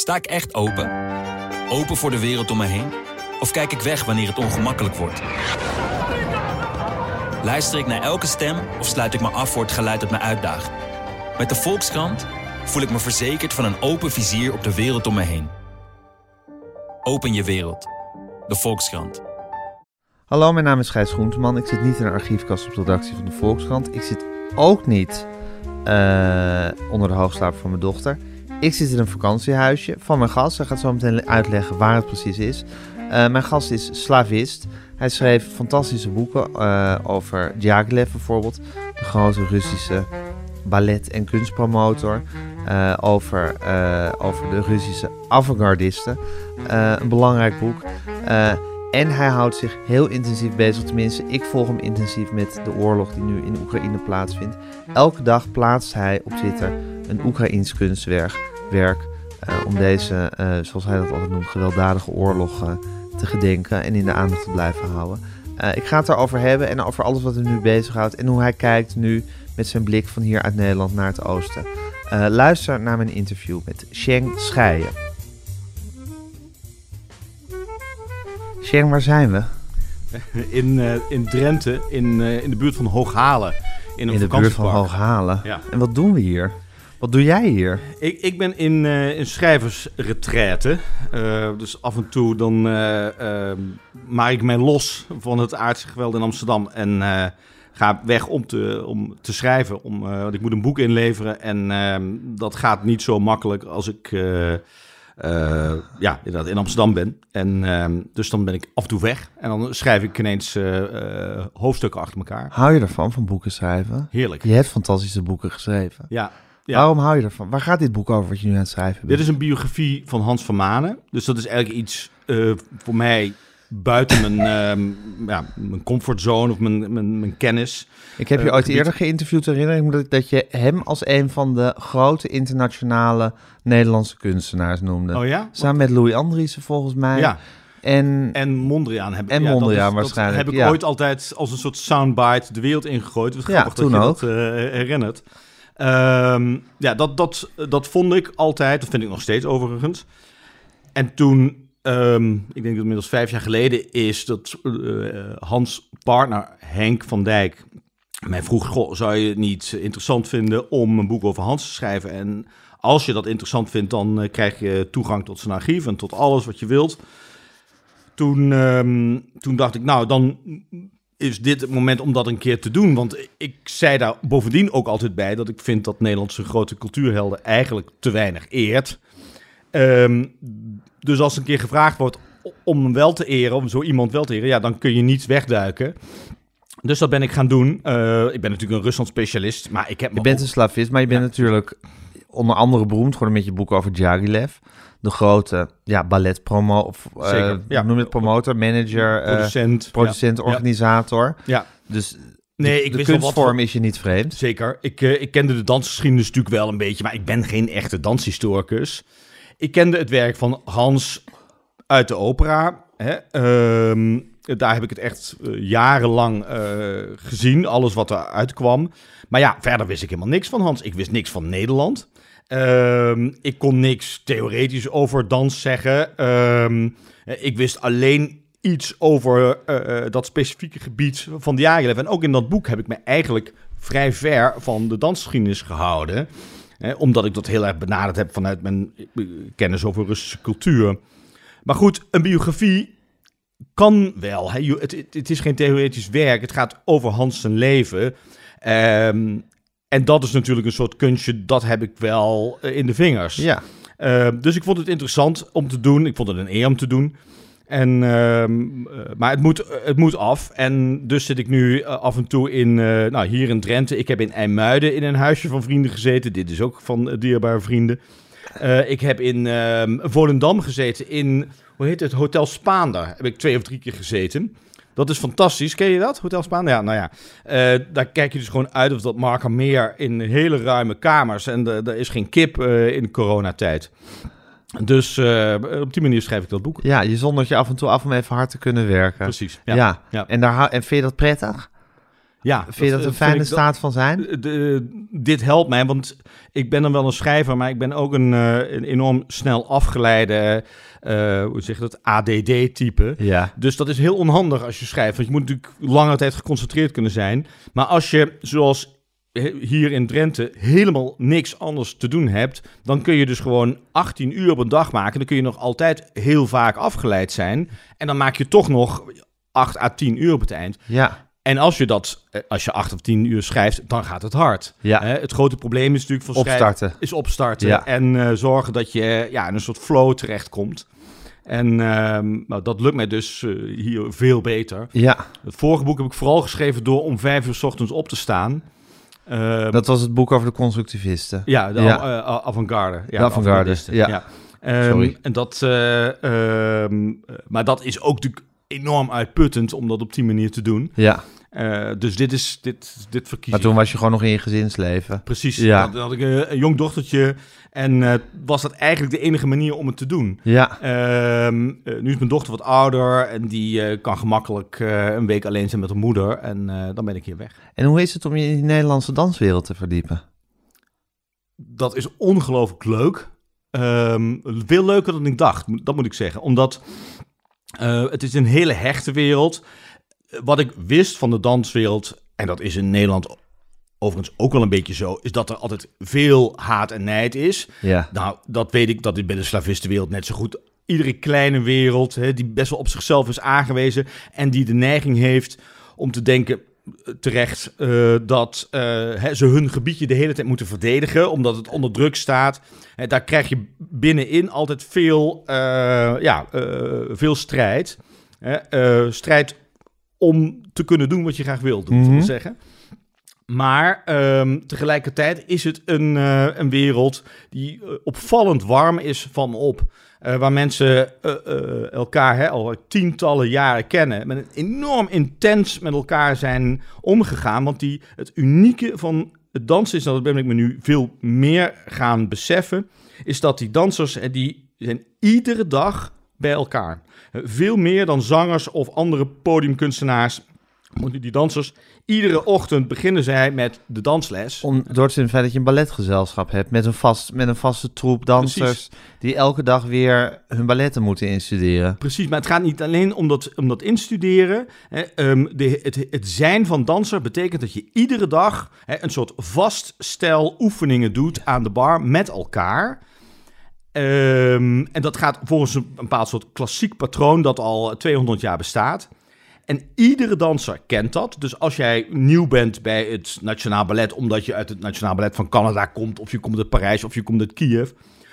Sta ik echt open? Open voor de wereld om me heen? Of kijk ik weg wanneer het ongemakkelijk wordt? Luister ik naar elke stem of sluit ik me af voor het geluid dat me uitdaagt? Met de Volkskrant voel ik me verzekerd van een open vizier op de wereld om me heen. Open je wereld. De Volkskrant. Hallo, mijn naam is Gijs Groenteman. Ik zit niet in een archiefkast op de redactie van de Volkskrant. Ik zit ook niet eh, onder de hoogslaap van mijn dochter. Ik zit in een vakantiehuisje van mijn gast. Hij gaat zo meteen uitleggen waar het precies is. Eh, mijn gast is slavist. Hij schreef fantastische boeken eh, over Diaghilev bijvoorbeeld. De grote Russische ballet- en kunstpromotor. eh, over, over de Russische avant-gardisten. Een belangrijk boek. En hij houdt zich heel intensief bezig, tenminste, ik volg hem intensief met de oorlog die nu in Oekraïne plaatsvindt. Elke dag plaatst hij op Twitter een Oekraïns kunstwerk werk, eh, om deze, eh, zoals hij dat altijd noemt, gewelddadige oorlog eh, te gedenken en in de aandacht te blijven houden. Ik ga het erover hebben en over alles wat hem nu bezighoudt en hoe hij kijkt nu met zijn blik van hier uit Nederland naar het oosten. Luister naar mijn interview met Sheng Scheijen. Sheng, waar zijn we? In, eh, in Drenthe, in, in de buurt van Hooghalen. In een In de buurt van. Hooghalen. Ja. En wat doen we hier? Wat doe jij hier? Ik, ik ben in, eh in schrijversretraite. Eh, dus af en toe dan eh, eh, maak ik mij los van het aardse geweld in Amsterdam. En ga weg om te, om te schrijven. Om, want ik moet een boek inleveren. En ehm, dat gaat niet zo makkelijk als ik ja, inderdaad in Amsterdam ben. En, ehm, dus dan ben ik af en toe weg. En dan schrijf ik ineens hoofdstukken achter elkaar. Hou je ervan, van boeken schrijven? Heerlijk. Je hebt fantastische boeken geschreven. Ja, ja. Waarom hou je ervan? Waar gaat dit boek over wat je nu aan het schrijven bent? Dit is een biografie van Hans van Manen. Dus dat is eigenlijk iets eh, voor mij buiten mijn, ehm, ja, mijn comfortzone of mijn, mijn, mijn kennis. Ik heb je eh, ooit gebied- eerder geïnterviewd, herinner ik me dat, dat je hem als een van de grote internationale Nederlandse kunstenaars noemde. Oh ja? Samen met Louis Andriessen volgens mij. Ja, En, en Mondriaan heb ik. En ja, dat Mondriaan is- waarschijnlijk, heb ik ja. ooit altijd als een soort soundbite de wereld ingegooid. Het is Ja, grappig toen dat je ook. dat eh, herinnert. Ehm, ja, dat, dat, dat vond ik altijd, dat vind ik nog steeds overigens. En toen, ehm, ik denk dat inmiddels vijf jaar geleden is, dat eh, Hans partner Henk van Dijk mij vroeg, goh, zou je het niet interessant vinden om een boek over Hans te schrijven? En als je dat interessant vindt, dan eh, krijg je toegang tot zijn archief en tot alles wat je wilt. Toen, ehm, toen dacht ik, nou, dan is dit het moment om dat een keer te doen. Want ik zei daar bovendien ook altijd bij dat ik vind dat Nederlandse grote cultuurhelden eigenlijk te weinig eert. Ehm, dus als een keer gevraagd wordt om hem wel te eren, om zo iemand wel te eren, ja, dan kun je niet wegduiken. Dus dat ben ik gaan doen. Eh, ik ben natuurlijk een Rusland-specialist, maar ik heb... je bent ook- een slavist, maar je bent Ja. natuurlijk onder andere beroemd geworden met je boek over Diaghilev. De grote ja, balletpromo, of eh, ja. noem het, promotor, manager, eh, producent. producent, Ja. organisator. Ja. Dus Nee, de, ik de wist wat kunstvorm voor- is je niet vreemd. Zeker. Ik, eh, ik kende de dansgeschiedenis natuurlijk wel een beetje, maar ik ben geen echte danshistoricus. Ik kende het werk van Hans uit de opera. Hè. Ehm, daar heb ik het echt jarenlang gezien, alles wat er uitkwam. Maar ja, verder wist ik helemaal niks van Hans. Ik wist niks van Nederland. Ehm, ik kon niks theoretisch over dans zeggen. Ehm, eh, ik wist alleen iets over eh, eh, dat specifieke gebied van Diaghilev. En ook in dat boek heb ik me eigenlijk vrij ver van de dansgeschiedenis gehouden. Omdat ik dat heel erg benaderd heb vanuit mijn eh, kennis over Russische cultuur. Maar goed, een biografie kan wel. Hè. Het, het, is geen theoretisch werk. Het gaat over Hans leven. Ehm, en dat is natuurlijk een soort kunstje, dat heb ik wel eh, in de vingers. Ja, Uh, dus ik vond het interessant om te doen. Ik vond het een eer om te doen. En, ehm, eh, maar het moet, het moet af. En dus zit ik nu eh, af en toe in, eh, nou, hier in Drenthe. Ik heb in IJmuiden in een huisje van vrienden gezeten. Dit is ook van eh, dierbare vrienden. Eh, ik heb in ehm, Volendam gezeten in, hoe heet het, Hotel Spaander. Heb ik twee of drie keer gezeten. Dat is fantastisch. Ken je dat, Hotel Spaander? Ja, nou ja. Eh, daar kijk je dus gewoon uit of dat Markermeer in hele ruime kamers. En er is geen kip eh, in de coronatijd. Dus eh, op die manier schrijf ik dat boek. ja, je zondert je af en toe af om even hard te kunnen werken. Precies. Ja, Ja. ja. En, daar, en vind je dat prettig? Ja, Vind je dat een fijne staat van zijn? de- dit helpt mij, want ik ben dan wel een schrijver, maar ik ben ook een, een enorm snel afgeleide, hoe zeg je dat, ADD-type. Ja. Dus dat is heel onhandig als je schrijft, want je moet natuurlijk lange tijd geconcentreerd kunnen zijn. Maar als je, zoals hier in Drenthe, helemaal niks anders te doen hebt, dan kun je dus gewoon 18 uur op een dag maken. Dan kun je nog altijd heel vaak afgeleid zijn. En dan maak je toch nog 8 à 10 uur op het eind. Ja. En als je dat, eh, als je 8 of 10 uur schrijft, dan gaat het hard. Ja. Hè, het grote probleem is natuurlijk van Opstarten. is opstarten Ja. en eh, zorgen dat je eh, ja, in een soort flow terechtkomt. En ehm, nou, dat lukt mij dus hier veel beter. Ja. Het vorige boek heb ik vooral geschreven door om vijf uur 's ochtends op te staan. Ehm, Dat was het boek over de constructivisten. ja, de Ja. avant-garde. Ja, De avant-garde, ja. Ehm, Sorry. En dat, maar dat is ook natuurlijk enorm uitputtend om dat op die manier te doen. Ja. Eh, dus dit is dit, dit verkies Maar toen was je gewoon nog in je gezinsleven. Precies. Ja. Dan had ik een jong dochtertje en eh, was dat eigenlijk de enige manier om het te doen. Ja. Ehm, eh, nu is mijn dochter wat ouder en die kan gemakkelijk een week alleen zijn met haar moeder en dan ben ik hier weg. En hoe is het om je in die Nederlandse danswereld te verdiepen? Dat is ongelooflijk leuk. Ehm, veel leuker dan ik dacht, dat moet ik zeggen. Omdat het is een hele hechte wereld. Eh, Wat ik wist van de danswereld, en dat is in Nederland overigens ook wel een beetje zo, is dat er altijd veel haat en nijd is. Ja. Nou, dat weet ik, dat is bij de slavistenwereld net zo goed. Iedere kleine wereld, hè, die best wel op zichzelf is aangewezen en die de neiging heeft om te denken, eh, terecht, eh, dat eh, ze hun gebiedje de hele tijd moeten verdedigen, omdat het onder druk staat. Daar krijg je binnenin altijd veel, eh, ja, veel strijd. Strijd om te kunnen doen wat je graag wil doen, Mhm. zeggen. Maar ehm, tegelijkertijd is het een, een wereld die opvallend warm is van op. Eh, waar mensen eh, eh, elkaar hè, al tientallen jaren kennen. Met een enorm intens met elkaar zijn omgegaan. Want die, het unieke van het dansen is, dat ben ik me nu veel meer gaan beseffen. Is dat die dansers, die zijn iedere dag bij elkaar. Veel meer dan zangers of andere podiumkunstenaars. Want die dansers, iedere ochtend beginnen zij met de dansles. Om, door het feit dat je een balletgezelschap hebt met een, vast, met een vaste troep dansers die elke dag weer hun balletten moeten instuderen. Precies, maar het gaat niet alleen om dat, om dat instuderen. Hè, ehm, de, het, het zijn van danser betekent dat je iedere dag hè, een soort vast stel oefeningen doet aan de bar met elkaar. Ehm, en dat gaat volgens een bepaald soort klassiek patroon dat al 200 jaar bestaat. En iedere danser kent dat. Dus als jij nieuw bent bij het Nationaal Ballet, omdat je uit het Nationaal Ballet van Canada komt, of je komt uit Parijs, of je komt uit Kiev,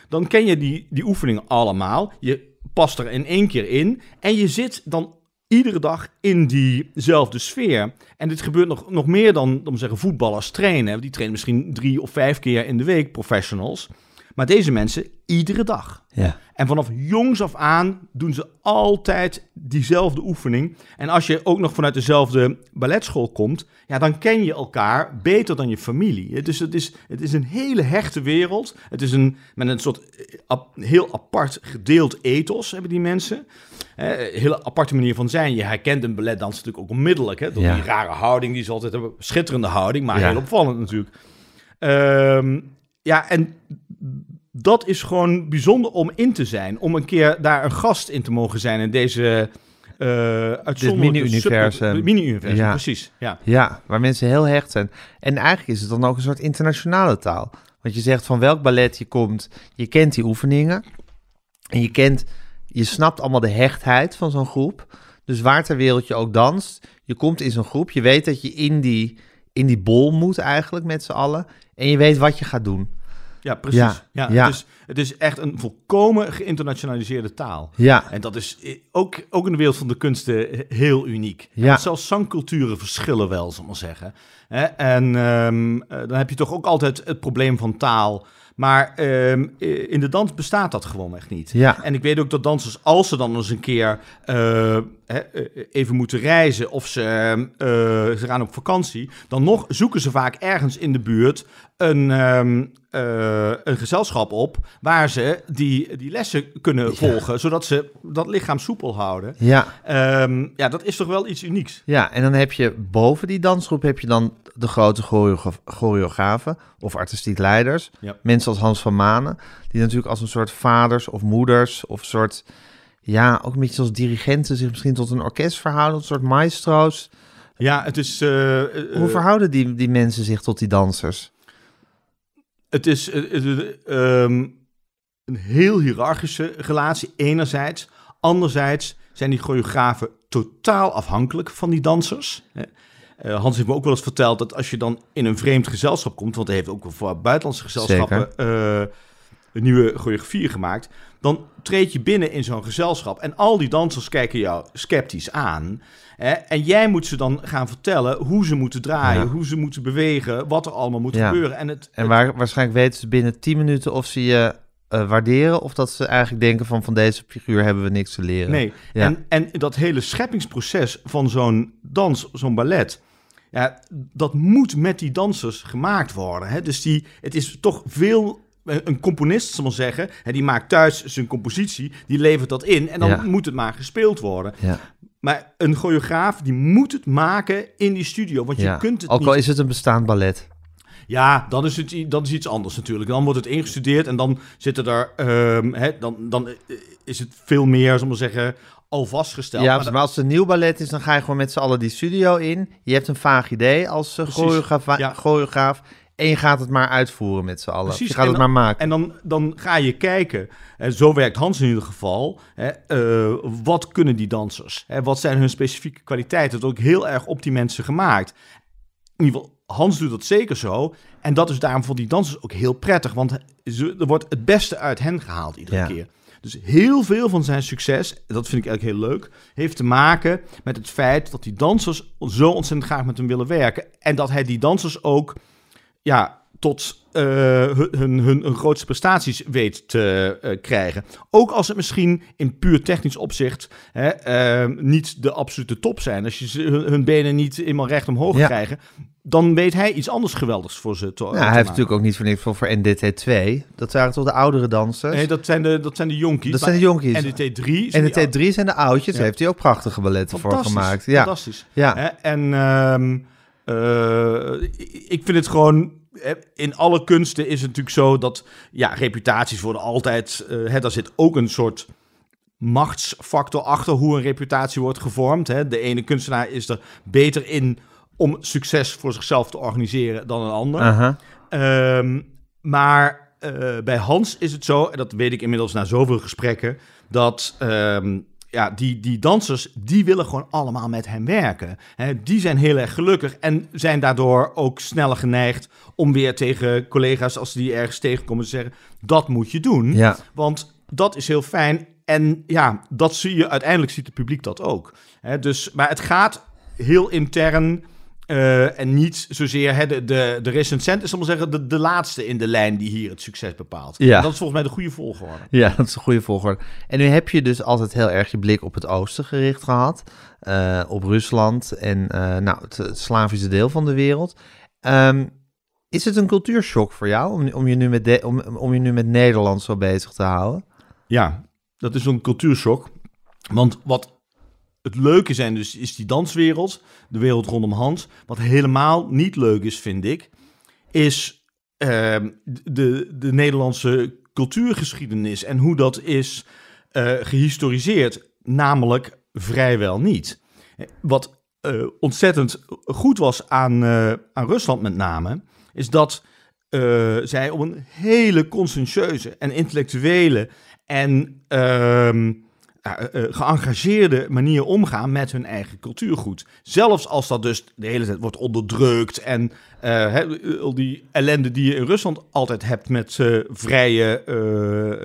dan ken je die, die oefeningen allemaal. Je past er in één keer in en je zit dan iedere dag in diezelfde sfeer. En dit gebeurt nog, nog meer dan, om zeggen, voetballers trainen. Die trainen misschien drie of vijf keer in de week, professionals. Maar deze mensen iedere dag. Ja. En vanaf jongs af aan doen ze altijd diezelfde oefening. En als je ook nog vanuit dezelfde balletschool komt, ja, dan ken je elkaar beter dan je familie. Dus het is, het is een hele hechte wereld. Het is een, met een soort eh, heel apart gedeeld ethos hebben die mensen. Een hele aparte manier van zijn. Je herkent een balletdans natuurlijk ook onmiddellijk. Hè, door Ja. die rare houding die ze altijd hebben. Schitterende houding, maar Ja. heel opvallend natuurlijk. Ehm, ja, en dat is gewoon bijzonder om in te zijn. Om een keer daar een gast in te mogen zijn in deze eh uitzonderlijke mini-universum. Mini-universum, Ja. precies. Ja. Ja, waar mensen heel hecht zijn. En eigenlijk is het dan ook een soort internationale taal. Want je zegt van welk ballet je komt, je kent die oefeningen. En je kent, je snapt allemaal de hechtheid van zo'n groep. Dus waar ter wereld je ook danst, je komt in zo'n groep. Je weet dat je in die, in die bol moet eigenlijk met z'n allen. En je weet wat je gaat doen. Ja, precies. Ja, Ja, ja. Het, is, het is echt een volkomen geïnternationaliseerde taal. Ja, En dat is ook, ook in de wereld van de kunsten heel uniek. Ja. Zelfs zangculturen verschillen wel, zal ik maar zeggen. En ehm, eh, dan heb je toch ook altijd het probleem van taal. Maar ehm, eh, in de dans bestaat dat gewoon echt niet. ja, En ik weet ook dat dansers, als ze dan eens een keer eh, even moeten reizen of ze, eh, ze gaan op vakantie, dan nog zoeken ze vaak ergens in de buurt een, ehm, eh, een gezelschap op waar ze die, die lessen kunnen volgen, zodat ze dat lichaam soepel houden. Ja, Ehm, ja, dat is toch wel iets unieks. ja, en dan heb je boven die dansgroep heb je dan de grote choreo- choreografen of artistiek leiders. Ja. Mensen als Hans van Manen, die natuurlijk als een soort vaders of moeders of soort, ja, ook een beetje als dirigenten zich misschien tot een orkest verhouden, een soort maestro's. Ja, het is... eh, eh, Hoe verhouden die, die mensen zich tot die dansers? Het is eh, eh, eh, ehm, een heel hiërarchische relatie, enerzijds. Anderzijds zijn die choreografen totaal afhankelijk van die dansers. hè. Hans heeft me ook wel eens verteld dat als je dan in een vreemd gezelschap komt... want hij heeft ook voor buitenlandse gezelschappen een nieuwe choreografie gemaakt... dan treed je binnen in zo'n gezelschap en al die dansers kijken jou sceptisch aan... Hè, en jij moet ze dan gaan vertellen hoe ze moeten draaien, Ja. hoe ze moeten bewegen, wat er allemaal moet Ja. gebeuren. En, het, En waar, waarschijnlijk weten ze binnen 10 minuten of ze je eh, waarderen of dat ze eigenlijk denken van van deze figuur hebben we niks te leren. Nee, Ja. en, en dat hele scheppingsproces van zo'n dans, zo'n ballet, ja, dat moet met die dansers gemaakt worden. Hè? Dus die, het is toch veel. Een componist, zal zeggen, hè, die maakt thuis zijn compositie, die levert dat in en dan Ja. moet het maar gespeeld worden. Ja, Maar een choreograaf, die moet het maken in die studio, want ja. je kunt het Ook niet... al is het een bestaand ballet. Ja, dan is het dat is iets anders natuurlijk. Dan wordt het ingestudeerd en dan zitten er, ehm, hè, dan, dan eh, is het veel meer, zal maar zeggen, al vastgesteld. Ja, Maar maar, dan- als het een nieuw ballet is, dan ga je gewoon met z'n allen die studio in. Je hebt een vaag idee als uh, choreograaf, ja. choreograaf en je gaat het maar uitvoeren met z'n allen. Precies, Je gaat het maar maken. En dan, dan ga je kijken, en zo werkt Hans in ieder geval, hè, eh, wat kunnen die dansers? Hè, wat zijn hun specifieke kwaliteiten? Dat is ook heel erg op die mensen gemaakt. In ieder geval, Hans doet dat zeker zo. En dat is daarom voor die dansers ook heel prettig, want er wordt het beste uit hen gehaald iedere Ja. keer. Dus heel veel van zijn succes, dat vind ik eigenlijk heel leuk, heeft te maken met het feit dat die dansers zo ontzettend graag met hem willen werken. En dat hij die dansers ook ja, tot eh, hun, hun, hun, grootste prestaties weet te eh, krijgen. Ook als het misschien in puur technisch opzicht hè, eh, niet de absolute top zijn. Als je hun, hun benen niet eenmaal recht omhoog Ja. krijgen, dan weet hij iets anders geweldigs voor ze te Ja, te hij heeft natuurlijk ook niet voor niks voor, voor NDT 2. Dat waren toch de oudere dansers? Nee, dat zijn de, dat zijn de jonkies. dat zijn de jonkies. En de T3. En de T3 zijn de oudjes. Ja. Daar heeft hij ook prachtige balletten voor gemaakt. Ja, Fantastisch. ja. Hè, En ehm, eh, ik vind het gewoon. In alle kunsten is het natuurlijk zo dat ja, reputaties worden altijd. eh, hè, daar zit ook een soort machtsfactor achter hoe een reputatie wordt gevormd. Hè. De ene kunstenaar is er beter in om succes voor zichzelf te organiseren dan een ander. Ehm, maar eh, bij Hans is het zo, en dat weet ik inmiddels na zoveel gesprekken, dat ehm, ja, die, die dansers, die willen gewoon allemaal met hem werken. Die zijn heel erg gelukkig en zijn daardoor ook sneller geneigd om weer tegen collega's, als ze die ergens tegenkomen, te zeggen, dat moet je doen. Ja. Want dat is heel fijn. En ja, dat zie je uiteindelijk ziet het publiek dat ook. Dus, maar het gaat heel intern. Eh, en niet zozeer hè, de, de, de recensent is, ik maar zeggen, de, de laatste in de lijn die hier het succes bepaalt. Ja. Dat is volgens mij de goede volgorde. Ja, dat is een goede volgorde. En nu heb je dus altijd heel erg je blik op het oosten gericht gehad. eh, op Rusland en eh, nou, het, het Slavische deel van de wereld. Ehm, is het een cultuurshock voor jou om, om, je nu met de, om, om je nu met Nederland zo bezig te houden? Ja, dat is een cultuurshock. Want wat het leuke zijn dus, is die danswereld, de wereld rondom Hans. Wat helemaal niet leuk is, vind ik, is ehm, de, de Nederlandse cultuurgeschiedenis en hoe dat is eh, gehistoriseerd. Namelijk vrijwel niet. Wat eh, ontzettend goed was aan, eh, aan Rusland met name, is dat zij op een hele conscientieuze en intellectuele en eh, eh, geëngageerde manier omgaan met hun eigen cultuurgoed. Zelfs als dat dus de hele tijd wordt onderdrukt en eh, al die ellende die je in Rusland altijd hebt met eh, vrije...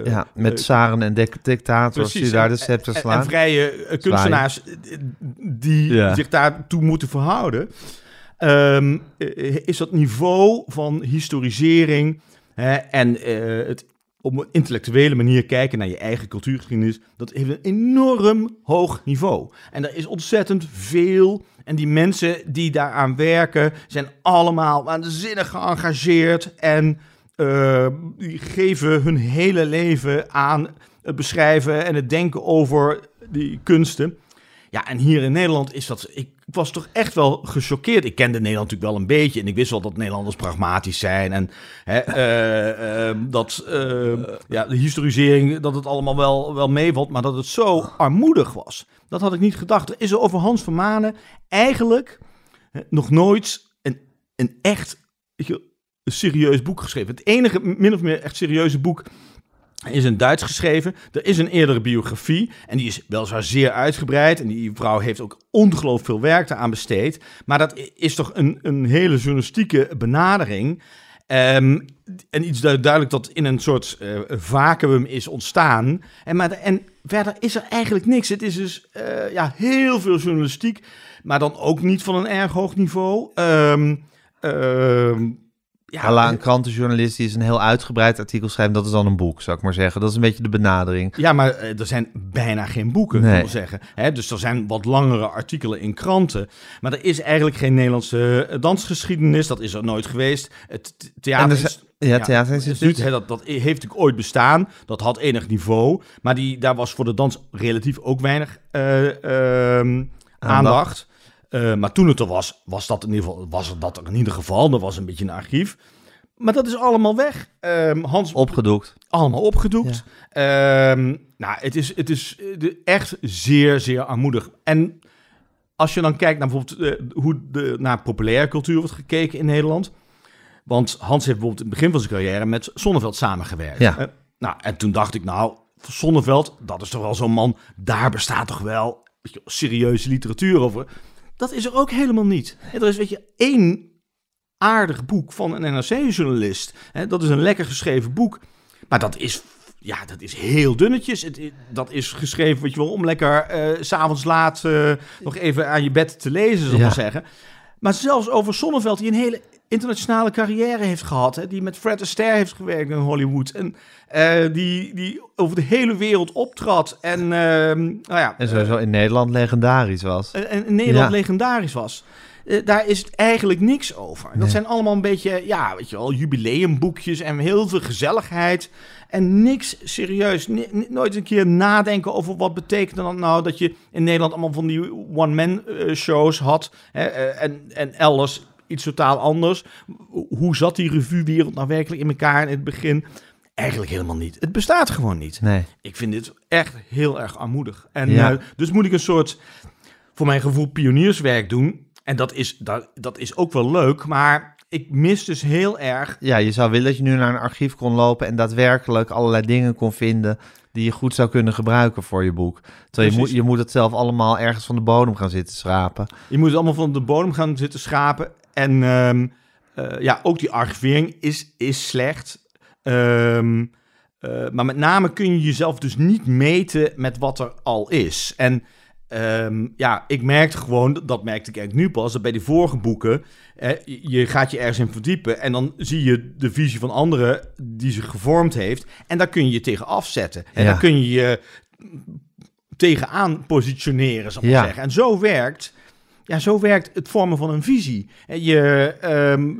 Ja, met zaren en dic- dictators die daar de scepter slaan. En, vrije kunstenaars die Ja. zich daartoe moeten verhouden. Ehm, eh, is dat niveau van historisering hè, en eh, het op een intellectuele manier kijken naar je eigen cultuurgeschiedenis, dat heeft een enorm hoog niveau. En er is ontzettend veel. En die mensen die daaraan werken, zijn allemaal waanzinnig geëngageerd en eh, die geven hun hele leven aan het beschrijven en het denken over die kunsten. Ja, en hier in Nederland is dat. Ik was toch echt wel gechoqueerd. Ik kende Nederland natuurlijk wel een beetje. En ik wist wel dat Nederlanders pragmatisch zijn. En hè, eh, eh, dat eh, ja, de historisering, dat het allemaal wel, wel meevalt. Maar dat het zo armoedig was. Dat had ik niet gedacht. Is er over Hans van Manen eigenlijk nog nooit een, een echt je, een serieus boek geschreven. Het enige min of meer echt serieuze boek is in Duits geschreven. Er is een eerdere biografie en die is weliswaar zeer uitgebreid. En die vrouw heeft ook ongelooflijk veel werk aan besteed. Maar dat is toch een, een hele journalistieke benadering. Ehm, en iets du- duidelijk dat in een soort eh, vacuüm is ontstaan. En, maar, en verder is er eigenlijk niks. Het is dus eh, ja, heel veel journalistiek, maar dan ook niet van een erg hoog niveau. Ehm, ja, een krantenjournalist die is een heel uitgebreid artikel schrijft, dat is dan een boek, zou ik maar zeggen. Dat is een beetje de benadering. Ja, maar eh, er zijn bijna geen boeken, Nee. ik zeggen. Hè, dus er zijn wat langere artikelen in kranten. Maar er is eigenlijk geen Nederlandse eh, dansgeschiedenis. Dat is er nooit geweest. Het theater... er is- ja, theaterinstituut. hè, dat, dat heeft natuurlijk ooit bestaan. Dat had enig niveau. Maar die, daar was voor de dans relatief ook weinig eh, ehm, aandacht. Eh, maar toen het er was, was dat in ieder geval, was er dat er in ieder geval. Er was een beetje een archief. Maar dat is allemaal weg. Ehm, Hans Opgedoekt. allemaal opgedoekt. Ehm, nou, het is, het is eh, echt zeer, zeer armoedig. En als je dan kijkt naar bijvoorbeeld eh, hoe de, naar populaire cultuur wordt gekeken in Nederland. Want Hans heeft bijvoorbeeld in het begin van zijn carrière met Sonneveld samengewerkt. Ja. Nou, en toen dacht ik, nou, Sonneveld, dat is toch wel zo'n man. Daar bestaat toch wel serieuze literatuur over. Dat is er ook helemaal niet. Er is, weet je, één aardig boek van een NRC-journalist. Dat is een lekker geschreven boek. Maar dat is, ja, dat is heel dunnetjes. Het, dat is geschreven, weet je wel, om lekker eh, s s'avonds laat eh, nog even aan je bed te lezen, zal ik Ja. maar zeggen. Maar zelfs over Sonneveld, die een hele internationale carrière heeft gehad. Hè, die met Fred Astaire heeft gewerkt in Hollywood. En eh, die, die over de hele wereld optrad. En, ehm, nou ja, En sowieso in Nederland legendarisch was. en, in Nederland Ja. legendarisch was. Eh, daar is het eigenlijk niks over. Dat zijn allemaal een beetje, ja, weet je wel, jubileumboekjes en heel veel gezelligheid. En niks serieus. Nooit een keer nadenken over wat betekent dat nou dat je in Nederland allemaal van die one-man eh, shows had. Hè, eh, en, en elders iets totaal anders. Hoe zat die revuewereld nou werkelijk in elkaar in het begin? Eigenlijk helemaal niet. Het bestaat gewoon niet. Nee. Ik vind dit echt heel erg armoedig. En Ja. eh, dus moet ik een soort, voor mijn gevoel, pionierswerk doen. En dat is, dat, dat is ook wel leuk, maar ik mis dus heel erg... Ja, je zou willen dat je nu naar een archief kon lopen en daadwerkelijk allerlei dingen kon vinden die je goed zou kunnen gebruiken voor je boek. Terwijl je moet, je moet het zelf allemaal ergens van de bodem gaan zitten schrapen. Je moet het allemaal van de bodem gaan zitten schapen. En ehm, eh, ja, ook die archivering is, is slecht. Ehm, eh, maar met name kun je jezelf dus niet meten met wat er al is. En ehm, ja, ik merkte gewoon, dat merkte ik eigenlijk nu pas, dat bij die vorige boeken, je- gaat je ergens in verdiepen en dan zie je de visie van anderen die zich gevormd heeft. En daar kun je je tegen afzetten. En Ja. daar kun je je tegenaan positioneren, zal ik maar Ja. zeggen. En zo werkt, ja, zo werkt het vormen van een visie. Je, ehm,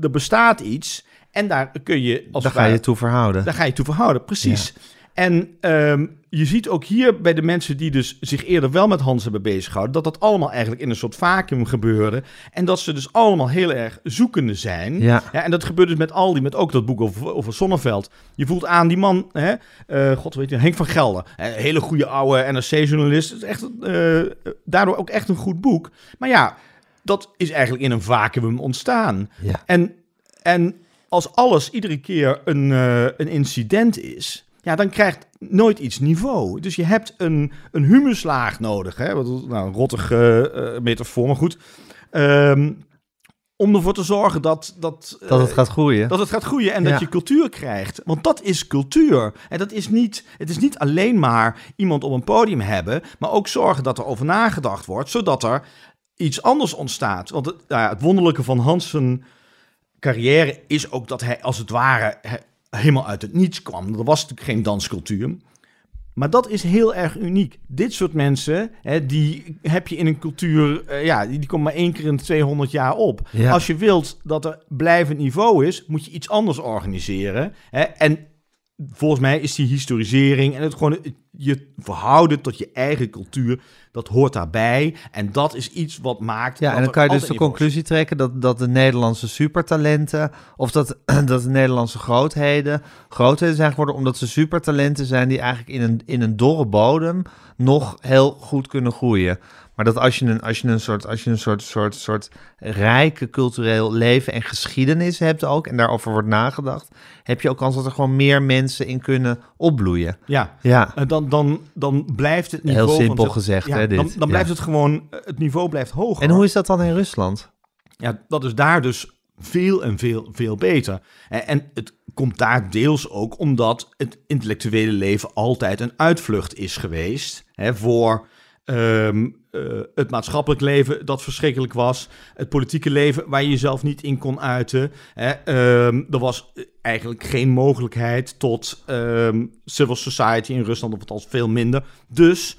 er bestaat iets en daar kun je als Daar ga je toe verhouden. daar ga je toe verhouden, precies. En ehm, je ziet ook hier bij de mensen die dus zich eerder wel met Hans hebben bezighouden, dat dat allemaal eigenlijk in een soort vacuüm gebeurde. En dat ze dus allemaal heel erg zoekende zijn. Ja. en dat gebeurt dus met al die, met ook dat boek over, over Sonneveld. Je voelt aan die man, hè, eh, god weet je, Henk van Gelder. Een hele goede oude NRC-journalist. Echt, eh, daardoor ook echt een goed boek. Maar ja, dat is eigenlijk in een vacuüm ontstaan. Ja. En, en als alles iedere keer een, eh, een incident is, ja, dan krijgt nooit iets niveau. Dus je hebt een, een humuslaag nodig. Hè? Wat, nou, een rottige eh, metafoor, maar goed. Ehm, om ervoor te zorgen dat, dat, Dat het eh, gaat groeien. dat het gaat groeien en Ja. dat je cultuur krijgt. Want dat is cultuur. En dat is niet, het is niet alleen maar iemand op een podium hebben, maar ook zorgen dat er over nagedacht wordt, zodat er iets anders ontstaat. Want het, nou ja, het wonderlijke van Hansen carrière is ook dat hij als het ware helemaal uit het niets kwam. Er was natuurlijk geen danscultuur. Maar dat is heel erg uniek. Dit soort mensen, hè, die heb je in een cultuur, eh, ja, die, die komt maar één keer in 200 jaar op. Ja. Als je wilt dat er blijvend niveau is, moet je iets anders organiseren. Hè? En volgens mij is die historisering en het gewoon je verhouden tot je eigen cultuur, dat hoort daarbij. En dat is iets wat maakt. Ja, en dan kan je dus de conclusie trekken dat, dat de Nederlandse supertalenten, of dat, dat de Nederlandse grootheden, grootheden zijn geworden omdat ze supertalenten zijn die eigenlijk in een, in een dorre bodem nog heel goed kunnen groeien. Maar dat als je een, als je een soort, als je een soort, soort, soort rijke cultureel leven en geschiedenis hebt ook, en daarover wordt nagedacht, heb je ook kans dat er gewoon meer mensen in kunnen opbloeien. Ja, Ja, en dan, dan, dan blijft het niveau. heel simpel gezegd, ja, hè, dit. Dan, dan Ja. blijft het gewoon, eh, het niveau blijft hoger. En hoe is dat dan in Rusland? Ja, dat is daar dus veel en veel, veel beter. En, en het komt daar deels ook omdat het intellectuele leven altijd een uitvlucht is geweest. Hè, voor ehm, eh, het maatschappelijk leven dat verschrikkelijk was. Het politieke leven waar je jezelf niet in kon uiten. Hè, ehm, er was eigenlijk geen mogelijkheid tot ehm, civil society in Rusland, of althans veel minder. Dus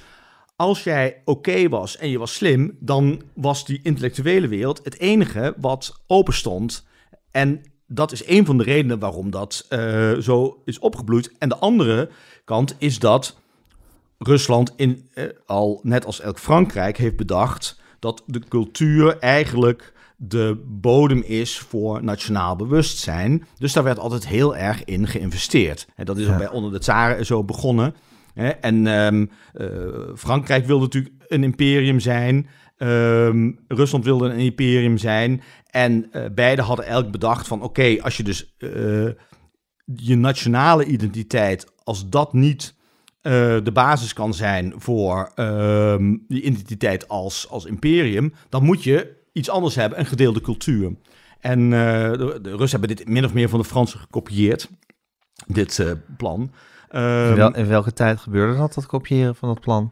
als jij oké was en je was slim, dan was die intellectuele wereld het enige wat open stond. En dat is een van de redenen waarom dat eh, zo is opgebloeid. En de andere kant is dat Rusland in, eh, al net als elk Frankrijk heeft bedacht dat de cultuur eigenlijk de bodem is voor nationaal bewustzijn. Dus daar werd altijd heel erg in geïnvesteerd. En dat is Ja. bij onder de tsaren zo begonnen. Hè? En ehm, eh, Frankrijk wilde natuurlijk een imperium zijn. Ehm, Rusland wilde een imperium zijn. En eh, beide hadden elk bedacht van... oké, als je dus eh, je nationale identiteit... als dat niet eh, de basis kan zijn voor ehm, die identiteit als, als imperium... dan moet je iets anders hebben, een gedeelde cultuur. En eh, de, de Russen hebben dit min of meer van de Fransen gekopieerd, dit eh, plan. Ehm, In, wel- in welke tijd gebeurde dat, dat kopiëren van dat plan?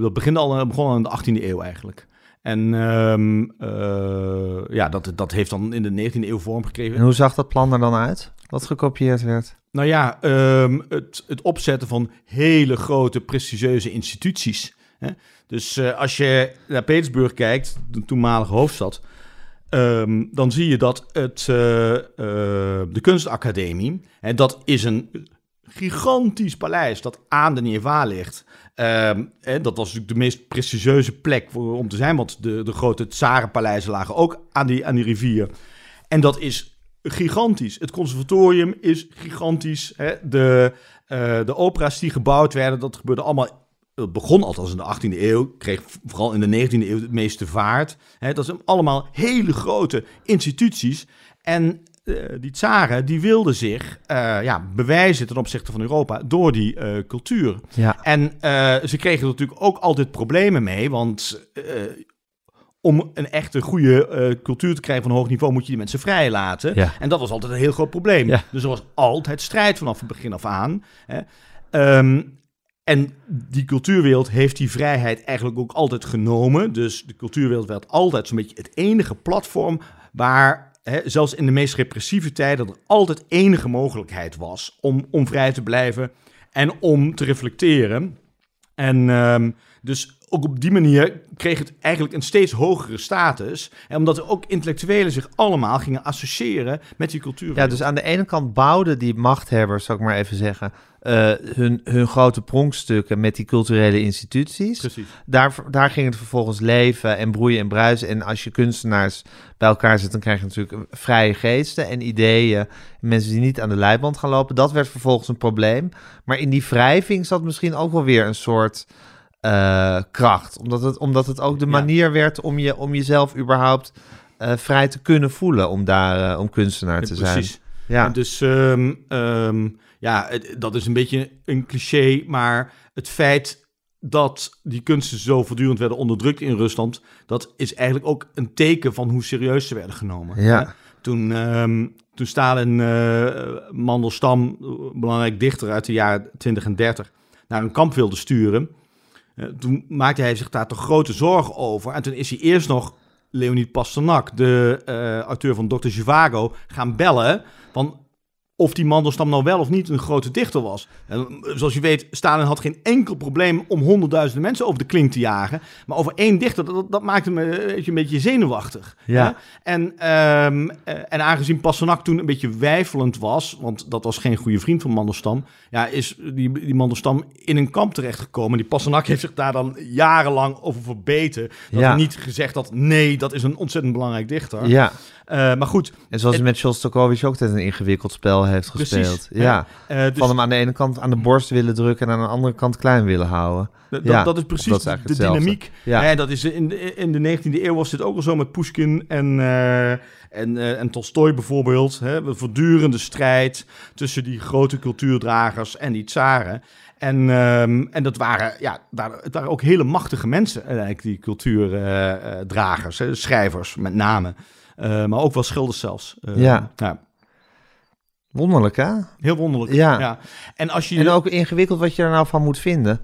dat begint al, begon al in de 18e eeuw eigenlijk. En ehm, eh, ja, dat, dat heeft dan in de 19e eeuw vorm gekregen. En hoe zag dat plan er dan uit? Wat gekopieerd werd? Nou ja, ehm, het, het opzetten van hele grote, prestigieuze instituties. Hè? Dus eh, als je naar Petersburg kijkt, de toenmalige hoofdstad, ehm, dan zie je dat het, eh, eh, de kunstacademie, hè, dat is een gigantisch paleis dat aan de Neva ligt. Ehm, hè, dat was natuurlijk de meest prestigieuze plek voor, om te zijn, want de, de grote tsarenpaleizen lagen ook aan die, aan die rivier. En dat is gigantisch. Het conservatorium is gigantisch. Hè? De, eh, de opera's die gebouwd werden, dat gebeurde allemaal. Het begon althans in de 18e eeuw, kreeg vooral in de 19e eeuw het meeste vaart. Hè? Dat zijn allemaal hele grote instituties. En eh, die tsaren die wilden zich eh, ja, bewijzen ten opzichte van Europa door die cultuur. Ja, En ze kregen er natuurlijk ook altijd problemen mee, want om een echte goede eh, cultuur te krijgen van hoog niveau moet je die mensen vrijlaten. Ja. En dat was altijd een heel groot probleem. Ja. Dus er was altijd strijd vanaf het begin af aan. Hè. Ehm, en die cultuurwereld heeft die vrijheid eigenlijk ook altijd genomen. Dus de cultuurwereld werd altijd zo'n beetje het enige platform waar, zelfs in de meest repressieve tijden, er altijd enige mogelijkheid was om, om vrij te blijven en om te reflecteren. En ehm, dus ook op die manier kreeg het eigenlijk een steeds hogere status. En omdat er ook intellectuelen zich allemaal gingen associëren met die cultuur. ja, dus aan de ene kant bouwden die machthebbers, zou ik maar even zeggen, eh, hun, hun grote pronkstukken met die culturele instituties. Precies. Daar, daar ging het vervolgens leven en broeien en bruisen. En als je kunstenaars bij elkaar zet, dan krijg je natuurlijk vrije geesten en ideeën. Mensen die niet aan de leiband gaan lopen. Dat werd vervolgens een probleem. Maar in die wrijving zat misschien ook wel weer een soort eh, kracht. Omdat het, omdat het ook de Ja. manier werd om, je, om jezelf überhaupt eh, vrij te kunnen voelen. Om daar eh, om kunstenaar te zijn. Precies. Ja. En Dus ehm, ehm, ja, het- dat is een beetje een cliché, maar het feit dat die kunsten zo voortdurend werden onderdrukt in Rusland, dat is eigenlijk ook een teken van hoe serieus ze werden genomen. Ja. Hè? Toen, ehm, toen Stalin Mandelstam, belangrijk dichter uit de jaren 20 en 30, naar een kamp wilde sturen, toen maakte hij zich daar toch grote zorgen over. En toen is hij eerst nog Leonid Pasternak, de eh, auteur van Dr. Zhivago, gaan bellen van of die Mandelstam nou wel of niet een grote dichter was. En, zoals je weet, Stalin had geen enkel probleem om honderdduizenden mensen over de klink te jagen. Maar over één dichter, dat, dat maakte me weet je, een beetje zenuwachtig. Ja. hè? En, ehm, eh, en aangezien Passenak toen een beetje weifelend was, want dat was geen goede vriend van Mandelstam, ja, is die, die Mandelstam in een kamp terechtgekomen. Die Passenak heeft zich daar dan jarenlang over verbeten. Dat Ja. niet gezegd had, nee, dat is een ontzettend belangrijk dichter. Ja, Eh, maar goed, en zoals Het- met Shostakovich ook altijd een ingewikkeld spel heeft Precies. gespeeld. Ja, eh, dus van hem aan de ene kant aan de borst willen drukken en aan de andere kant klein willen houden. Dat, Ja, dat is precies dat is de dynamiek. Ja. Hè, dat is in, de, in de 19e eeuw was dit ook al zo met Pushkin en, eh en, eh, en Tolstoy bijvoorbeeld. Hè, een voortdurende strijd tussen die grote cultuurdragers en die tsaren. En, ehm, en dat waren, ja, het waren ook hele machtige mensen, eigenlijk, die cultuurdragers, schrijvers met name. Eh, maar ook wel schilders zelfs. Eh, Ja. ja. Wonderlijk, hè? Heel wonderlijk. Ja. En als je En ook ingewikkeld wat je er nou van moet vinden.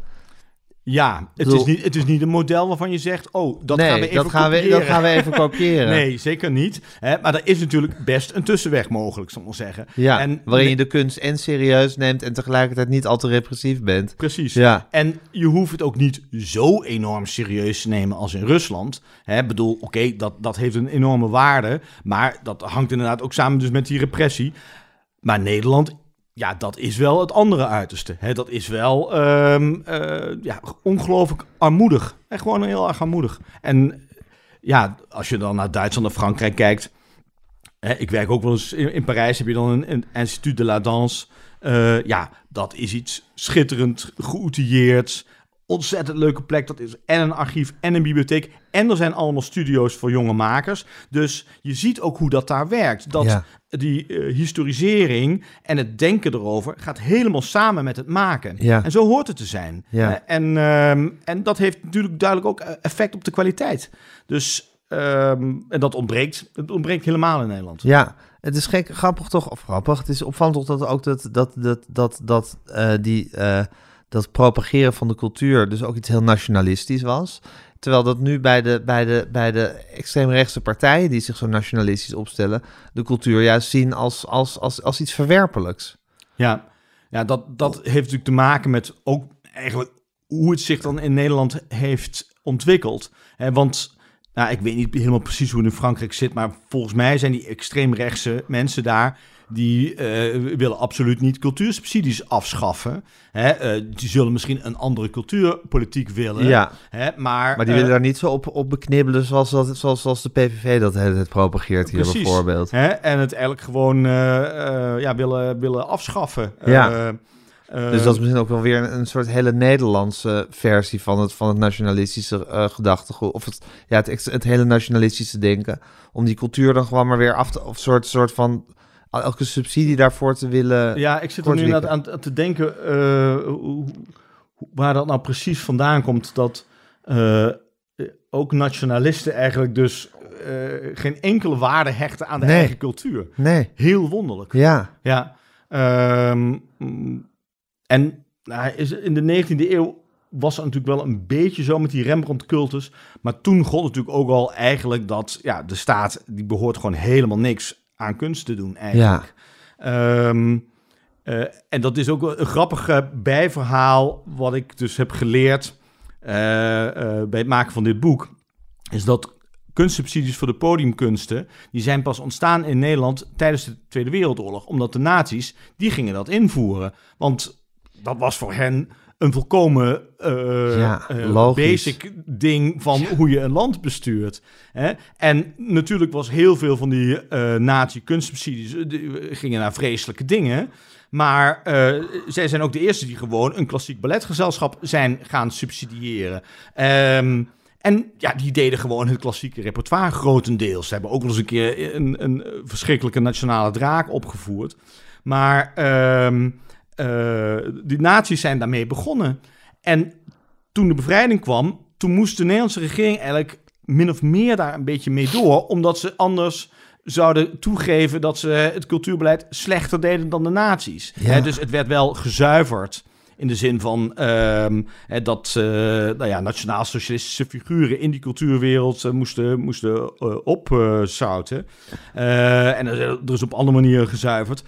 Ja, het, bedoel- is niet, het is niet een model waarvan je zegt... oh, dat nee, gaan we even dat gaan we, dat kopiëren. gaan we even kopiëren. Nee, zeker niet. Hè, maar er is natuurlijk best een tussenweg mogelijk, zal ik maar zeggen. Ja, En- waarin je de kunst en serieus neemt en tegelijkertijd niet al te repressief bent. Precies. Ja, En je hoeft het ook niet zo enorm serieus te nemen als in Rusland. Hè, bedoel, oké, dat, dat heeft een enorme waarde. Maar dat hangt inderdaad ook samen dus met die repressie. Maar Nederland, ja, dat is wel het andere uiterste. Hè, dat is wel ehm, eh, ja, ongelooflijk armoedig. Echt gewoon heel erg armoedig. En ja, als je dan naar Duitsland en Frankrijk kijkt... Hè, ik werk ook wel eens in, in Parijs, heb je dan een, een Institut de la Danse. Eh, ja, dat is iets schitterend, geoutilleerd, ontzettend leuke plek. Dat is en een archief en een bibliotheek. En er zijn allemaal studio's voor jonge makers. Dus je ziet ook hoe dat daar werkt. Dat. Die eh, historisering en het denken erover gaat helemaal samen met het maken. Ja. En zo hoort het te zijn. Ja. Eh, en, ehm, en dat heeft natuurlijk duidelijk ook eh, effect op de kwaliteit. Dus ehm, en dat ontbreekt. Het ontbreekt helemaal in Nederland. ja. Het is gek, grappig toch, of grappig. Het is opvallend toch dat ook dat, dat, dat, dat, dat, die, dat propageren van de cultuur dus ook iets heel nationalistisch was. Terwijl dat nu bij de, bij de, bij de extreemrechtse partijen die zich zo nationalistisch opstellen, de cultuur juist zien als, als, als, als iets verwerpelijks. Ja, ja dat, dat heeft natuurlijk te maken met ook eigenlijk hoe het zich dan in Nederland heeft ontwikkeld. Want nou, ik weet niet helemaal precies hoe het in Frankrijk zit, maar volgens mij zijn die extreemrechtse mensen daar. Die eh, willen absoluut niet cultuursubsidies afschaffen. Hè? eh, die zullen misschien een andere cultuurpolitiek willen. Ja, Hè? Maar, maar die eh, willen daar niet zo op, op beknibbelen zoals, dat, zoals, zoals de PVV dat het propageert hier Precies. bijvoorbeeld. Hè? En het eigenlijk gewoon eh, eh, ja, willen, willen afschaffen. Ja. Eh, eh, Dus dat is misschien ook wel weer een, een soort hele Nederlandse versie van het, van het nationalistische eh gedachtegoed. Of het, ja, het, het hele nationalistische denken. Om die cultuur dan gewoon maar weer af te... Of soort, soort van... Elke subsidie daarvoor te willen... Ja, ik zit er nu aan, aan te denken hoe- waar dat nou precies vandaan komt. Dat eh, ook nationalisten eigenlijk dus eh, geen enkele waarde hechten aan de Nee. eigen cultuur. Nee, Heel wonderlijk. ja. Ja. ehm, en nou, is, in de 19e eeuw was het natuurlijk wel een beetje zo met die Rembrandt-cultus. Maar toen gold natuurlijk ook al eigenlijk dat ja, de staat die behoort gewoon helemaal niks aan kunst te doen eigenlijk. Ehm, eh, en dat is ook een grappig eh, bijverhaal wat ik dus heb geleerd eh, bij het maken van dit boek. Is dat kunstsubsidies voor de podiumkunsten, die zijn pas ontstaan in Nederland tijdens de Tweede Wereldoorlog. Omdat de nazi's, die gingen dat invoeren. Want dat was voor hen een volkomen Ja, logisch. basic ding van hoe je een land bestuurt. Hè? En natuurlijk was heel veel van die eh nazi-kunstsubsidies die gingen naar vreselijke dingen. Maar zij zijn ook de eerste die gewoon een klassiek balletgezelschap zijn gaan subsidiëren. Ehm, en ja, die deden gewoon het klassieke repertoire grotendeels. Ze hebben ook nog eens een keer een, een verschrikkelijke nationale draak opgevoerd. Maar ehm, eh, die naties zijn daarmee begonnen. En toen de bevrijding kwam, toen moest de Nederlandse regering eigenlijk min of meer daar een beetje mee door, omdat ze anders zouden toegeven dat ze het cultuurbeleid slechter deden dan de naties. Ja. Dus het werd wel gezuiverd. In de zin van ehm, dat eh, nou ja, nationaal-socialistische figuren in die cultuurwereld eh, moesten, moesten opzouten. En er, er is op andere manieren gezuiverd.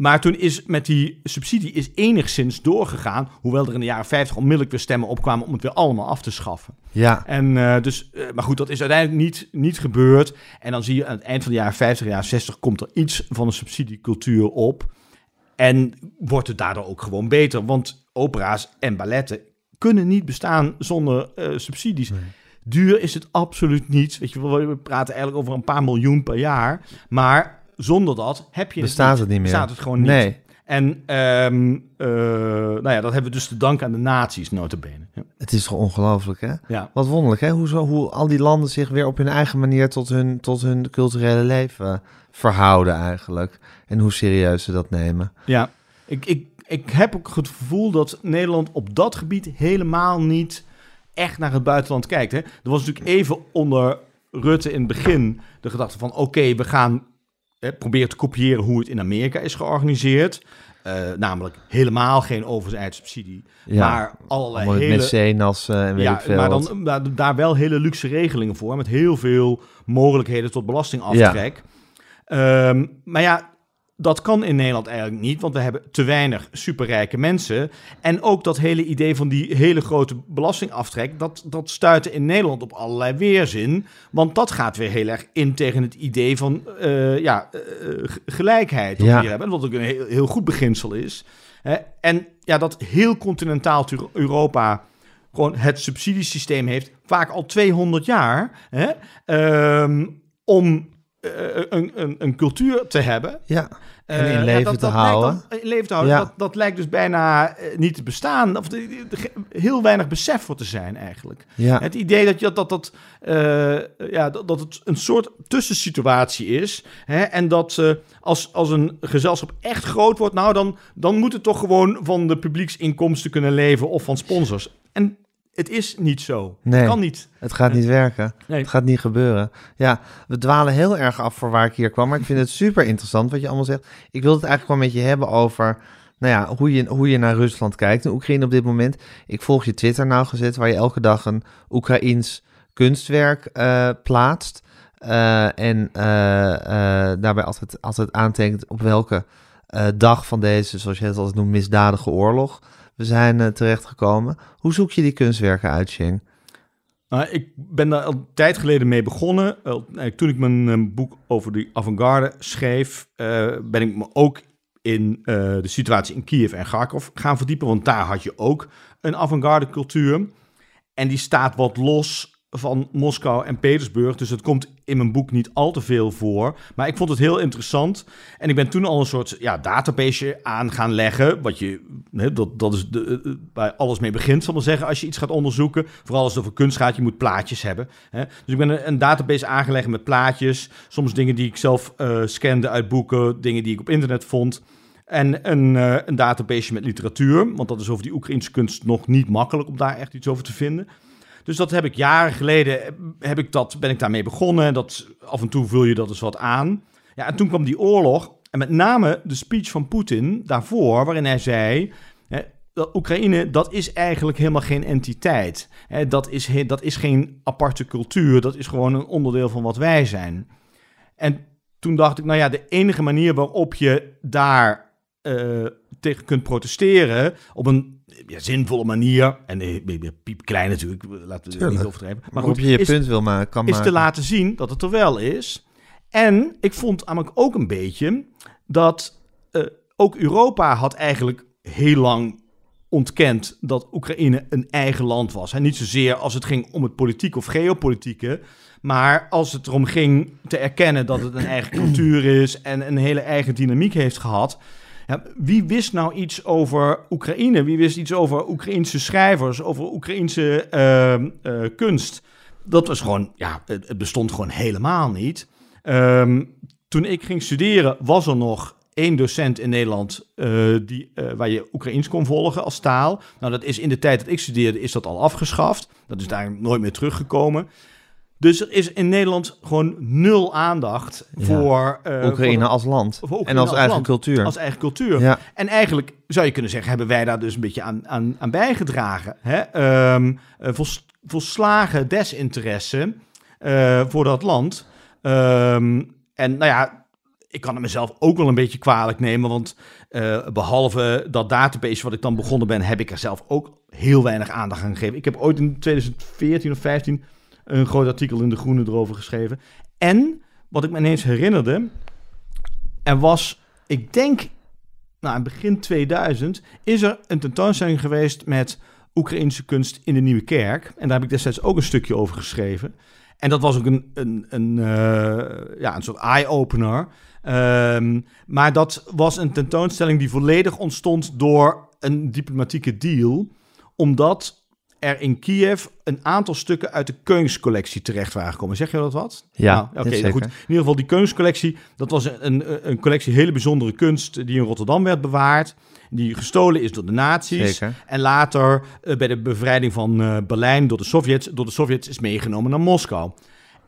Maar toen is met die subsidie is enigszins doorgegaan. Hoewel er in de jaren 50 onmiddellijk weer stemmen opkwamen om het weer allemaal af te schaffen. Ja, En eh, dus, eh, maar goed, dat is uiteindelijk niet, niet gebeurd. En dan zie je aan het eind van de jaren 50, jaren 60 komt er iets van een subsidiecultuur op. En wordt het daardoor ook gewoon beter. Want opera's en balletten kunnen niet bestaan zonder eh, subsidies. Duur is het absoluut niet. Weet je, we praten eigenlijk over een paar miljoen per jaar. Maar zonder dat heb je bestaat het het niet meer. Bestaat het gewoon niet. Nee. En ehm, eh, nou ja, dat hebben we dus te danken aan de naties, notabene. Ja. Het is toch ongelooflijk, hè? ja. Wat wonderlijk, hè? Hoe, zo, hoe al die landen zich weer op hun eigen manier tot hun, tot hun culturele leven verhouden eigenlijk. En hoe serieus ze dat nemen. Ja, ik, ik, ik heb ook het gevoel dat Nederland op dat gebied helemaal niet echt naar het buitenland kijkt. Hè. Er was natuurlijk even onder Rutte in het begin de gedachte van... oké, we gaan hè, proberen te kopiëren hoe het in Amerika is georganiseerd. Eh, namelijk helemaal geen overzijdssubsidie, Ja, maar allerlei hele... eh, en weet ik veel maar wat. dan maar daar wel hele luxe regelingen voor, met heel veel mogelijkheden tot belastingaftrek. Ehm, maar ja, dat kan in Nederland eigenlijk niet, want we hebben te weinig superrijke mensen. En ook dat hele idee van die hele grote belastingaftrek, dat, dat stuitte in Nederland op allerlei weerzin. Want dat gaat weer heel erg in tegen het idee van eh, ja, eh, g- gelijkheid. Dat Ja. we hier hebben, wat ook een heel, heel goed beginsel is. Hè? En ja, dat heel continentaal Europa gewoon het subsidiesysteem heeft, vaak al 200 jaar, hè, ehm, om eh, een, een, een cultuur te hebben. Ja, En Eh, in ja, leven dat- te dat houden. dan- in leven te houden. Ja. Dat, dat lijkt dus bijna eh, niet te bestaan. Of de- heel weinig besef voor te zijn eigenlijk. ja. Het idee dat, je, dat, dat, eh, ja, dat, dat het een soort tussensituatie is. Hè, en dat eh, als, als een gezelschap echt groot wordt, nou dan, dan moet het toch gewoon van de publieksinkomsten kunnen leven of van sponsors. Het is niet zo. Nee. Het kan niet. Het gaat niet werken. Nee. Het gaat niet gebeuren. Ja, we dwalen heel erg af voor waar ik hier kwam. Maar ik vind het super interessant wat je allemaal zegt. Ik wil het eigenlijk wel met je hebben over... Nou ja, hoe je, hoe je naar Rusland kijkt. En Oekraïne op dit moment. Ik volg je Twitter nou gezet... waar je elke dag een Oekraïns kunstwerk eh, plaatst. Eh, en eh, daarbij altijd, altijd aantekent op welke dag van deze... zoals je het altijd noemt, misdadige oorlog... we zijn eh, terechtgekomen. Hoe zoek je die kunstwerken uit, Shing? Nou, ik ben daar al een tijd geleden mee begonnen. Eigenlijk Toen ik mijn eh, boek over de avant-garde schreef, eh, ben ik me ook in eh, de situatie in Kiev en Kharkov gaan verdiepen. Want daar had je ook een avant-garde cultuur. En die staat wat los van Moskou en Petersburg. Dus het komt in mijn boek niet al te veel voor. Maar ik vond het heel interessant. En ik ben toen al een soort ja, database aan gaan leggen. Wat je, hè, dat, dat is de, eh, waar alles mee begint, zal ik maar zeggen. Als je iets gaat onderzoeken. Vooral als het over kunst gaat, je moet plaatjes hebben. Dus ik ben een, database aangelegd met plaatjes. Soms dingen die ik zelf eh scande uit boeken. Dingen die ik op internet vond. En een, eh, een database met literatuur. Want dat is over die Oekraïnse kunst nog niet makkelijk om daar echt iets over te vinden. Dus dat heb ik jaren geleden, eh, heb ik dat, ben ik daarmee begonnen. Dat, af en toe vul je dat eens wat aan. Ja, en toen kwam die oorlog. En met name de speech van Poetin daarvoor, waarin hij zei... Hè, dat Oekraïne, dat is eigenlijk helemaal geen entiteit. Hè, dat, is, dat is geen aparte cultuur. Dat is gewoon een onderdeel van wat wij zijn. En toen dacht ik, nou ja, de enige manier waarop je daar eh, tegen kunt protesteren... op een ja, zinvolle manier... en eh, piepklein natuurlijk, laten we het niet overdrijven... maar Waarop goed, je je is, punt wil maken, kan is maken. te laten zien dat het er wel is. En ik vond namelijk ook een beetje dat eh, ook Europa had eigenlijk heel lang ontkend dat Oekraïne een eigen land was. En niet zozeer als het ging om het politiek of geopolitieke, maar als het erom ging te erkennen dat het een eigen cultuur is en een hele eigen dynamiek heeft gehad. Wie wist nou iets over Oekraïne? Wie wist iets over Oekraïnse schrijvers, over Oekraïnse ehm, eh, kunst? Dat was gewoon, ja, het, het bestond gewoon helemaal niet. Ehm, toen ik ging studeren, was er nog één docent in Nederland eh, die, eh, waar je Oekraïens kon volgen als taal. Nou, dat is in de tijd dat ik studeerde, is dat al afgeschaft. Dat is daar nooit meer teruggekomen. Dus er is in Nederland gewoon nul aandacht Ja. voor, eh, Oekraïne voor als land. voor Oekraïne en als, als eigen land. cultuur. als eigen cultuur. ja. En eigenlijk zou je kunnen zeggen, hebben wij daar dus een beetje aan, aan, aan bijgedragen. Hè? Ehm, eh, vols- volslagen desinteresse eh, voor dat land. Ehm, en nou ja, ik kan het mezelf ook wel een beetje kwalijk nemen, want eh, behalve dat database wat ik dan begonnen ben, heb ik er zelf ook heel weinig aandacht aan gegeven. Ik heb ooit in 2014 of 15 een groot artikel in De Groene erover geschreven. En, wat ik me ineens herinnerde, er was, ik denk, nou, in begin 2000, is er een tentoonstelling geweest met Oekraïnse kunst in de Nieuwe Kerk. En daar heb ik destijds ook een stukje over geschreven. En dat was ook een, een, een, uh, ja, een soort eye-opener. Um, maar dat was een tentoonstelling die volledig ontstond door een diplomatieke deal. Omdat er in Kiev een aantal stukken uit de Keunscollectie terecht waren gekomen. Zeg je dat wat? Ja, nou, oké, goed. In ieder geval die Keunscollectie, dat was een, een collectie hele bijzondere kunst die in Rotterdam werd bewaard. Die gestolen is door de nazi's. Zeker. En later uh, bij de bevrijding van uh, Berlijn door de Sovjets, door de Sovjets is meegenomen naar Moskou.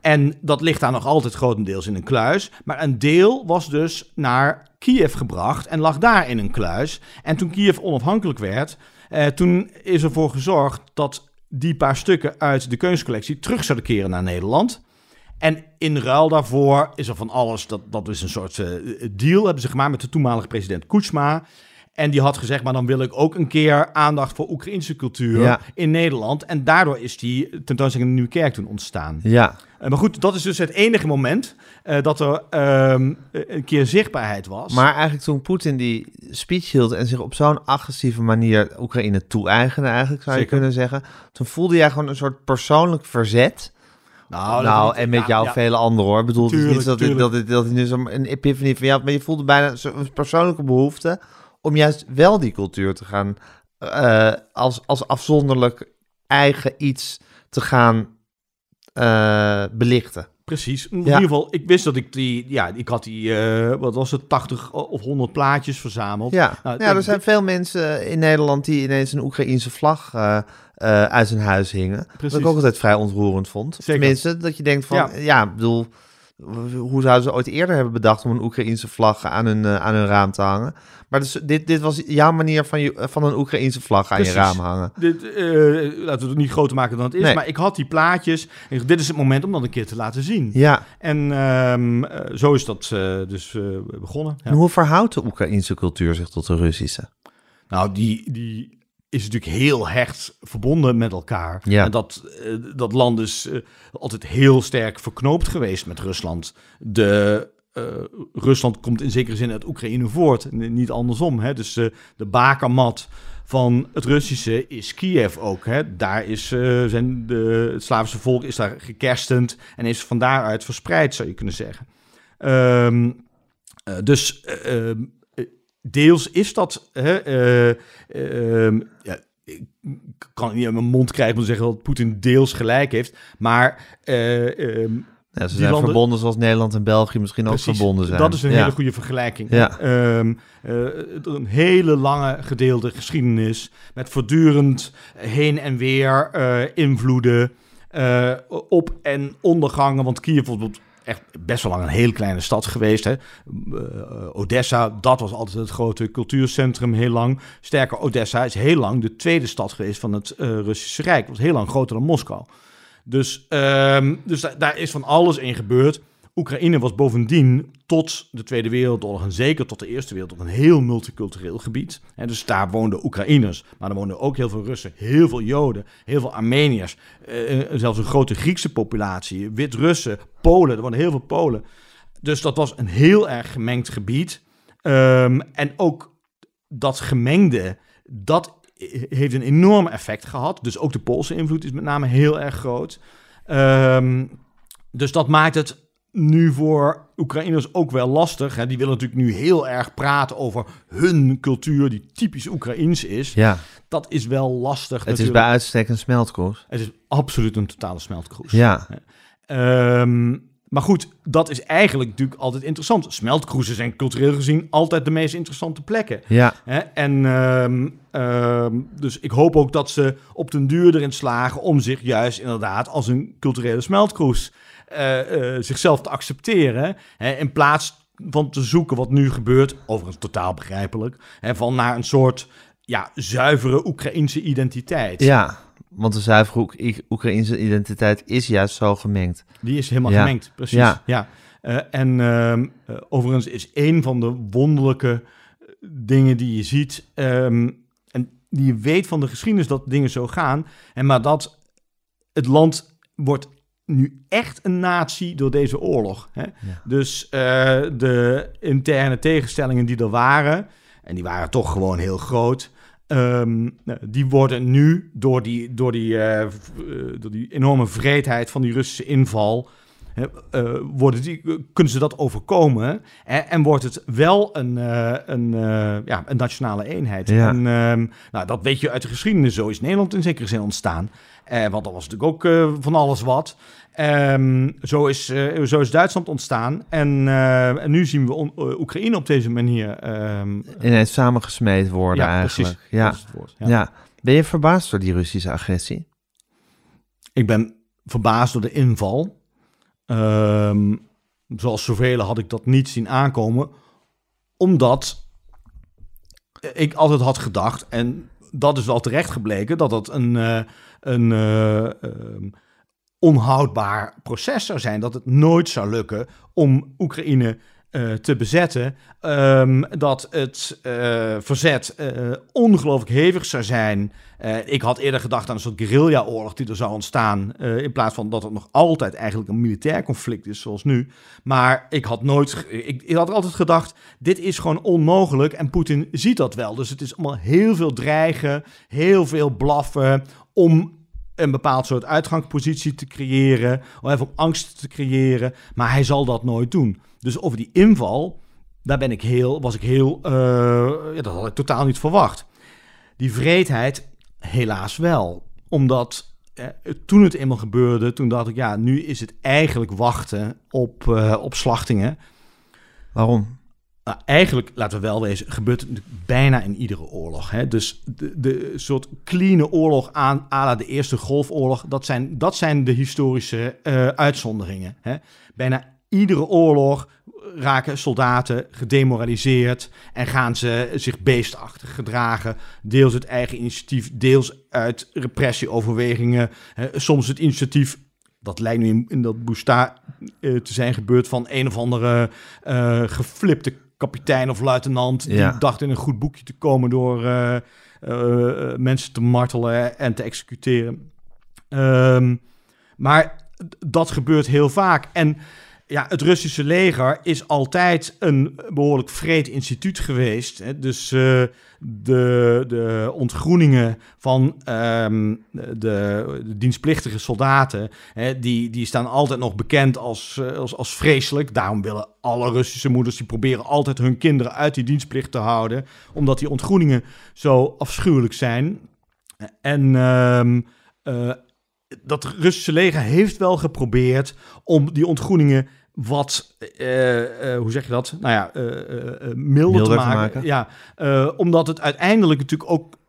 En dat ligt daar nog altijd grotendeels in een kluis. Maar een deel was dus naar Kiev gebracht en lag daar in een kluis. En toen Kiev onafhankelijk werd, eh, toen is ervoor gezorgd dat die paar stukken uit de kunstcollectie terug zouden keren naar Nederland. En in ruil daarvoor is er van alles, dat, dat is een soort uh, deal, hebben ze gemaakt met de toenmalige president Kuchma. En die had gezegd, maar dan wil ik ook een keer aandacht voor Oekraïnse cultuur Ja. in Nederland. En daardoor is die tentoonstelling in de Nieuwe Kerk toen ontstaan. Ja, Uh, maar goed, dat is dus het enige moment uh, dat er um, een keer zichtbaarheid was. maar eigenlijk toen Poetin die speech hield en zich op zo'n agressieve manier Oekraïne toe-eigende eigenlijk, zou je kunnen zeggen. Toen voelde jij gewoon een soort persoonlijk verzet. nou, Nou, en met ja, jou ja. vele anderen hoor. Ik bedoel, het is niet dat, dit, dat, tuurlijk. dit, dat hij nu zo'n een epiphanie van je had, maar je voelde bijna zo'n persoonlijke behoefte om juist wel die cultuur te gaan, eh, als, als afzonderlijk eigen iets te gaan eh, belichten. Precies. In Ja. ieder geval, ik wist dat ik die, ja, ik had die, eh, wat was het, 80 of 100 plaatjes verzameld. Ja, Nou, ja er dit- zijn veel mensen in Nederland die ineens een Oekraïense vlag uit hun huis hingen. Wat Precies. ik ook altijd vrij ontroerend vond. Zeker. Tenminste, dat je denkt van, ja, Ja. bedoel, hoe zouden ze ooit eerder hebben bedacht om een Oekraïense vlag aan hun, eh, aan hun raam te hangen? Maar dus, dit, dit was jouw manier van, je, van een Oekraïense vlag aan Precies. je raam hangen. Dit, eh, laten we het niet groter maken dan het is. Nee. Maar ik had die plaatjes. En ik dit is het moment om dat een keer te laten zien. Ja, En ehm, eh, zo is dat eh, dus eh, begonnen. Ja. en hoe verhoudt de Oekraïense cultuur zich tot de Russische? Nou, die, die is natuurlijk heel hecht verbonden met elkaar. Ja. En dat, eh, dat land is eh, altijd heel sterk verknoopt geweest met Rusland. De, eh, Rusland komt in zekere zin uit Oekraïne voort, niet andersom. Hè? Dus de bakermat van het Russische is Kiev ook. Hè? Daar is eh, zijn de, het Slavische volk is daar gekerstend en is van daaruit verspreid, zou je kunnen zeggen. Ehm, eh, dus eh, ehm, eh, deels is dat. Hè, eh, ehm, ja, ik kan het niet uit mijn mond krijgen om te zeggen dat Poetin deels gelijk heeft. Maar Ja, ze zijn landen- verbonden zoals Nederland en België misschien ook verbonden zijn. Dat is een Ja. hele goede vergelijking. Ja. Ehm, eh, een hele lange gedeelde geschiedenis met voortdurend heen en weer invloeden, op- en ondergangen. Want Kiev bijvoorbeeld echt best wel lang een hele kleine stad geweest. Hè. Eh, Odessa, dat was altijd het grote cultuurcentrum heel lang. Sterker, Odessa is heel lang de tweede stad geweest van het eh, Russische Rijk. was heel lang groter dan Moskou. Dus, ehm, dus da- daar is van alles in gebeurd. Oekraïne was bovendien tot de Tweede Wereldoorlog en zeker tot de Eerste Wereldoorlog een heel multicultureel gebied. En dus daar woonden Oekraïners, maar er woonden ook heel veel Russen, heel veel Joden, heel veel Armeniërs, eh, eh, zelfs een grote Griekse populatie, Wit-Russen, Polen, er woonden heel veel Polen. Dus dat was een heel erg gemengd gebied. Ehm, en ook dat gemengde, dat heeft een enorm effect gehad. Dus ook de Poolse invloed is met name heel erg groot. Ehm, dus dat maakt het nu voor Oekraïners ook wel lastig. Hè. Die willen natuurlijk nu heel erg praten over hun cultuur, die typisch Oekraïens is. Ja, Dat is wel lastig. het is bij uitstek een smeltkroes. Het is absoluut een totale smeltkroes. Ja, Ehm, maar goed, dat is eigenlijk natuurlijk altijd interessant. Smeltkroezen zijn cultureel gezien altijd de meest interessante plekken. ja. Hè? En ehm, ehm, dus ik hoop ook dat ze op den duur erin slagen om zich juist inderdaad als een culturele smeltkroes zichzelf te accepteren. Hè? In plaats van te zoeken wat nu gebeurt, overigens totaal begrijpelijk, hè, van naar een soort ja, zuivere Oekraïnse identiteit. Ja, want de zuivere Oek- Oekraïnse identiteit is juist zo gemengd. Die is helemaal Ja. gemengd, precies. Ja. Ja. Eh, en ehm, eh, overigens is een van de wonderlijke dingen die je ziet... ehm, en die je weet van de geschiedenis dat dingen zo gaan... En maar dat het land wordt nu echt een natie door deze oorlog. Hè? Dus eh, de interne tegenstellingen die er waren... en die waren toch gewoon heel groot... ehm, die worden nu door die, door, die, eh, eh, door die enorme vreedheid van die Russische inval... eh, worden die, kunnen ze dat overkomen hè, en wordt het wel een, eh, een, eh, ja, een nationale eenheid. Ja. En ehm, nou, dat weet je uit de geschiedenis. Zo is Nederland in zekere zin ontstaan. Eh, want dat was natuurlijk ook eh, van alles wat. Ehm, zo, is, eh, zo is Duitsland ontstaan. En, eh, en nu zien we on- eh, Oekraïne op deze manier. ehm, Ineens samengesmeed worden ja, eigenlijk. precies. Woord. Ja. Ja. Ben je verbaasd door die Russische agressie? Ik ben verbaasd door de inval. Ehm, zoals zoveel had ik dat niet zien aankomen. Omdat ik altijd had gedacht, en dat is wel terecht gebleken, dat het een, eh, een eh, ehm, onhoudbaar proces zou zijn. Dat het nooit zou lukken om Oekraïne eh, te bezetten. Ehm, dat het eh, verzet eh, ongelooflijk hevig zou zijn. Ik had eerder gedacht aan een soort guerrilla-oorlog die er zou ontstaan. in plaats van dat het nog altijd eigenlijk een militair conflict is, zoals nu. Maar ik had nooit. Ik, ik had altijd gedacht: dit is gewoon onmogelijk. En Poetin ziet dat wel. Dus het is allemaal heel veel dreigen, heel veel blaffen. om een bepaald soort uitgangspositie te creëren. Of even om angst te creëren. Maar hij zal dat nooit doen. Dus over die inval. Daar ben ik heel, was ik heel. eh, ja, dat had ik totaal niet verwacht. Die vreedheid, helaas wel. Omdat eh, toen het eenmaal gebeurde, toen dacht ik, ja, nu is het eigenlijk wachten op, eh, op slachtingen. Waarom? Nou, eigenlijk, laten we wel wezen, gebeurt het bijna in iedere oorlog. Hè? Dus de, de soort clean oorlog aan à de Eerste Golfoorlog, dat zijn, dat zijn de historische eh, uitzonderingen. Hè? Bijna iedere oorlog raken soldaten gedemoraliseerd en gaan ze zich beestachtig gedragen. Deels het eigen initiatief, deels uit repressieoverwegingen. Hè? Soms het initiatief dat lijkt nu in, in dat Boesta eh, te zijn gebeurd van een of andere eh, geflipte kapitein of luitenant. Ja. Die dacht in een goed boekje te komen door eh, eh, eh, mensen te martelen en te executeren. Ehm, maar dat gebeurt heel vaak. En ja, het Russische leger is altijd een behoorlijk vreed instituut geweest. Hè? Dus eh, de, de ontgroeningen van ehm, de, dienstplichtige soldaten, hè, die, die staan altijd nog bekend als, eh, als, als vreselijk. Daarom willen alle Russische moeders, die proberen altijd hun kinderen uit die dienstplicht te houden, omdat die ontgroeningen zo afschuwelijk zijn. En ehm, eh, dat Russische leger heeft wel geprobeerd om die ontgroeningen wat, eh, eh, hoe zeg je dat? Nou ja, eh, milder, Milder te te maken. Ja, omdat het uiteindelijk natuurlijk ook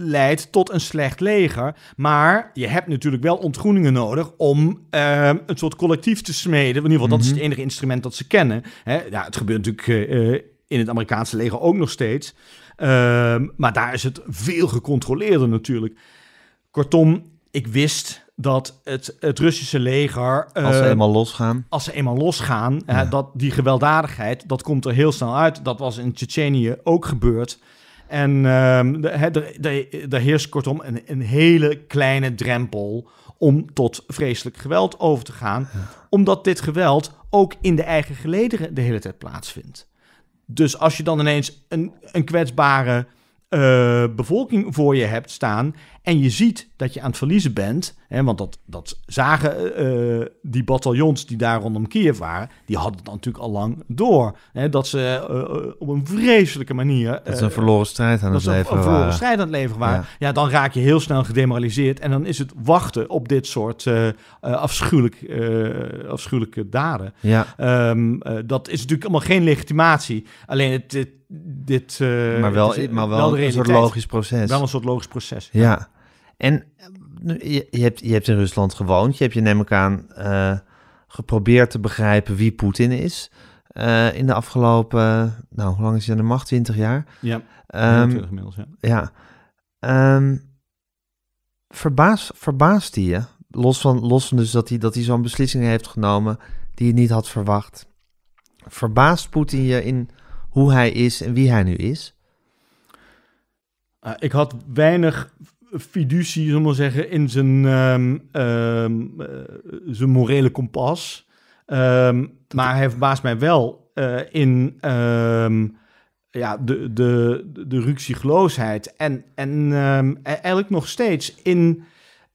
leidt tot een slecht leger. Maar je hebt natuurlijk wel ontgroeningen nodig om eh, een soort collectief te smeden. In ieder geval, dat is het Mhm. enige instrument dat ze kennen. Hè? Ja, het gebeurt natuurlijk in het Amerikaanse leger ook nog steeds. Ehm, maar daar is het veel gecontroleerder natuurlijk. Kortom, ik wist dat het, het Russische leger... Als ze eh, eenmaal losgaan. als ze eenmaal losgaan, Ja. dat die gewelddadigheid, dat komt er heel snel uit. Dat was in Tsjetsjenië ook gebeurd. En ehm, er, er heerst kortom een, een hele kleine drempel om tot vreselijk geweld over te gaan. Omdat dit geweld ook in de eigen gelederen de hele tijd plaatsvindt. Dus als je dan ineens een, een kwetsbare eh, bevolking voor je hebt staan en je ziet dat je aan het verliezen bent, want dat, dat zagen eh, die bataljons die daar rondom Kiev waren, die hadden het dan natuurlijk al lang door. Hè, dat ze eh, eh, op een vreselijke manier... Dat is eh, een verloren strijd aan het ze een- leven een verloren waren. strijd aan het leveren waren. Ja. Ja. dan raak je heel snel gedemoraliseerd. En dan is het wachten op dit soort eh, eh, afschuwelijk, eh, afschuwelijke daden. Ja, Ehm, eh, dat is natuurlijk allemaal geen legitimatie. Alleen het, dit... dit eh, maar wel, het is, maar wel een soort logisch proces. Wel een soort logisch proces. Ja. En eh, je, je, hebt, je hebt in Rusland gewoond. Je hebt je neem ik aan eh, geprobeerd te begrijpen wie Poetin is. eh, in de afgelopen, nou, hoe lang is hij aan de macht? 20 jaar. Ja, Ehm, 21 inmiddels, ja. ja. Ehm, verbaas, verbaast hij je? Los van, los van dus dat hij, dat hij zo'n beslissing heeft genomen die je niet had verwacht. Verbaast Poetin je in hoe hij is en wie hij nu is? Uh, ik had weinig fiducie, zullen we maar zeggen, in zijn, um, um, uh, zijn morele kompas. Um, maar hij verbaast mij wel uh, in ja, de, de, de ruksigloosheid. En, en eigenlijk nog steeds in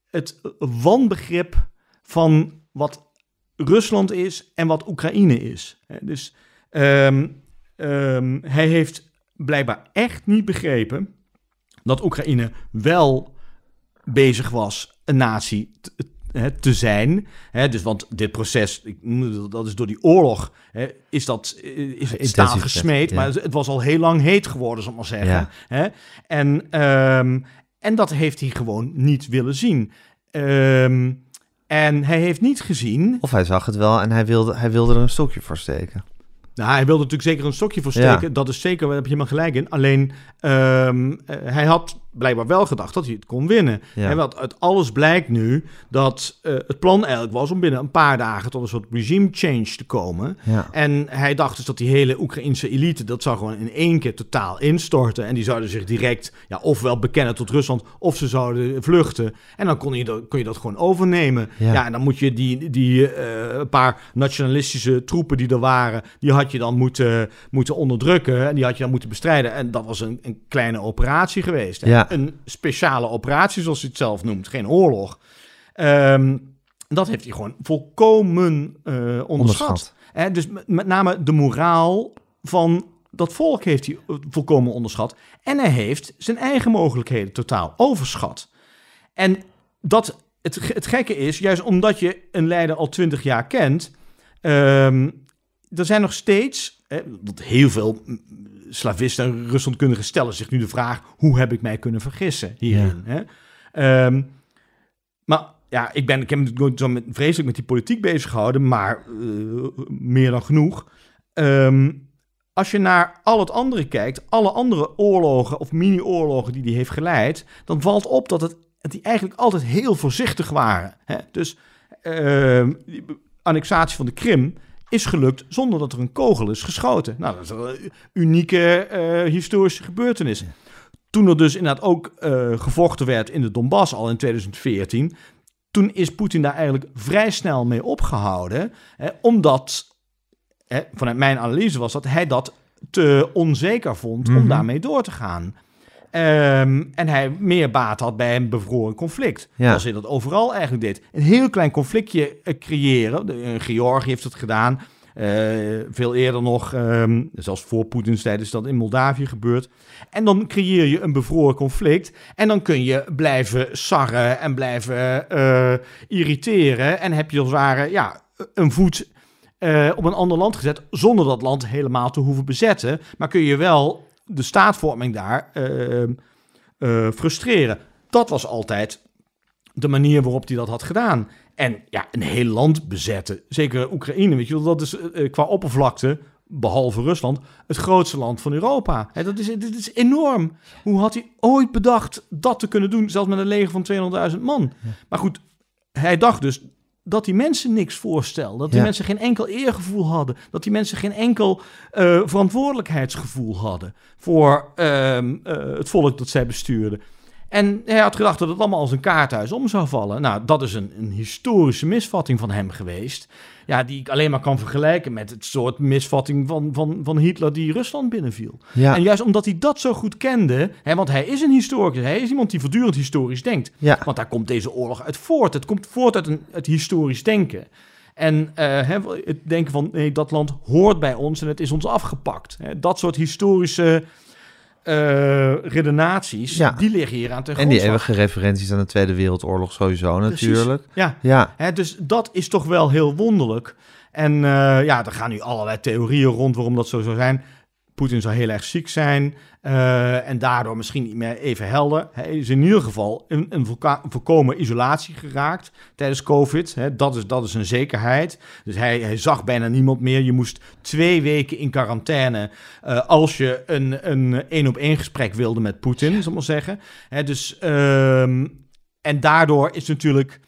het wanbegrip van wat Rusland is en wat Oekraïne is. Dus hij heeft blijkbaar echt niet begrepen dat Oekraïne wel bezig was een natie te, te zijn. dus want dit proces, ik dat is door die oorlog, is dat is het staal gesmeed. Maar het was al heel lang heet geworden, zal ik maar zeggen. en, ehm, en dat heeft hij gewoon niet willen zien. Um, en hij heeft niet gezien. Of hij zag het wel en hij wilde, hij wilde er een stokje voor steken. Nou, hij wilde natuurlijk zeker een stokje voor steken. Dat is zeker, daar heb je helemaal gelijk in. Alleen, um, hij had blijkbaar wel gedacht dat hij het kon winnen. Ja. En wat uit alles blijkt nu dat uh, het plan eigenlijk was om binnen een paar dagen tot een soort regime change te komen. Ja. En hij dacht dus dat die hele Oekraïnse elite, dat zou gewoon in één keer totaal instorten. En die zouden zich direct, ja, ofwel bekennen tot Rusland, of ze zouden vluchten. En dan kon je dat, kon je dat gewoon overnemen. Ja, ja en dan moet je die, die uh, paar nationalistische troepen die er waren, die had je dan moeten, moeten onderdrukken. En die had je dan moeten bestrijden. En dat was een, een kleine operatie geweest. Ja een speciale operatie, zoals hij het zelf noemt. Geen oorlog. Um, dat heeft hij gewoon volkomen uh, onderschat. dus met name de moraal van dat volk heeft hij eh, volkomen onderschat. En hij heeft zijn eigen mogelijkheden totaal overschat. En dat, het, het gekke is, juist omdat je een leider al twintig jaar kent... Um, er zijn nog steeds, hè, heel veel slavisten en Ruslandkundigen stellen zich nu de vraag: hoe heb ik mij kunnen vergissen hierin? Hè? Ehm, maar ja, ik, ben, ik heb me zo met, vreselijk met die politiek bezig gehouden, maar uh, meer dan genoeg. Um, als je naar al het andere kijkt, alle andere oorlogen of mini-oorlogen die hij heeft geleid, dan valt op dat, het, dat die eigenlijk altijd heel voorzichtig waren. Hè? Dus uh, annexatie van de Krim is gelukt zonder dat er een kogel is geschoten. Nou, dat is een unieke uh, historische gebeurtenis. Toen er dus inderdaad ook uh, gevochten werd in de Donbass al in 2014, toen is Poetin daar eigenlijk vrij snel mee opgehouden, hè, omdat, hè, vanuit mijn analyse was dat hij dat te onzeker vond om mhm. daarmee door te gaan. Um, en hij meer baat had bij een bevroren conflict. Ja. Zoals hij dat overal eigenlijk deed. Een heel klein conflictje uh, creëren. De, uh, Georgië heeft het gedaan. Uh, veel eerder nog, um, zelfs voor Poetins tijd is dat in Moldavië gebeurd. En dan creëer je een bevroren conflict. En dan kun je blijven sarren en blijven irriteren. En heb je als het ware ja, een voet op een ander land gezet. Zonder dat land helemaal te hoeven bezetten. Maar kun je wel de staatvorming daar uh, frustreren. Dat was altijd de manier waarop hij dat had gedaan. En ja, een heel land bezetten, zeker Oekraïne, weet je wel, dat is uh, qua oppervlakte, behalve Rusland, het grootste land van Europa. Hè, dat is, dit is enorm. Hoe had hij ooit bedacht dat te kunnen doen, zelfs met een leger van 200.000 man? Maar goed, hij dacht dus, dat die mensen niks voorstelden. Dat die mensen geen enkel eergevoel hadden. Dat die mensen geen enkel uh, verantwoordelijkheidsgevoel hadden voor uh, uh, het volk dat zij bestuurden. En hij had gedacht dat het allemaal als een kaarthuis om zou vallen. Nou, dat is een, een historische misvatting van hem geweest. Ja, die ik alleen maar kan vergelijken met het soort misvatting van, van, van Hitler die Rusland binnenviel. Ja. En juist omdat hij dat zo goed kende, hè, want hij is een historicus, hij is iemand die voortdurend historisch denkt. Ja. Want daar komt deze oorlog uit voort. Het komt voort uit een, het historisch denken. En uh, het denken van nee, dat land hoort bij ons en het is ons afgepakt. Dat soort historische uh, redenaties, ja. die liggen hier aan te En die eeuwige referenties aan de Tweede Wereldoorlog sowieso natuurlijk. Ja, ja. Hè, dus dat is toch wel heel wonderlijk. En uh, ja, er gaan nu allerlei theorieën rond waarom dat zo zou zijn. Poetin zou heel erg ziek zijn uh, en daardoor misschien niet meer even helder. Hij is in ieder geval in een volkomen isolatie geraakt tijdens COVID. Hè, dat, is, dat is een zekerheid. Dus hij, hij zag bijna niemand meer. Je moest twee weken in quarantaine uh, als je een een één op één gesprek wilde met Poetin, zal maar zeggen. Hè, dus um, en daardoor is natuurlijk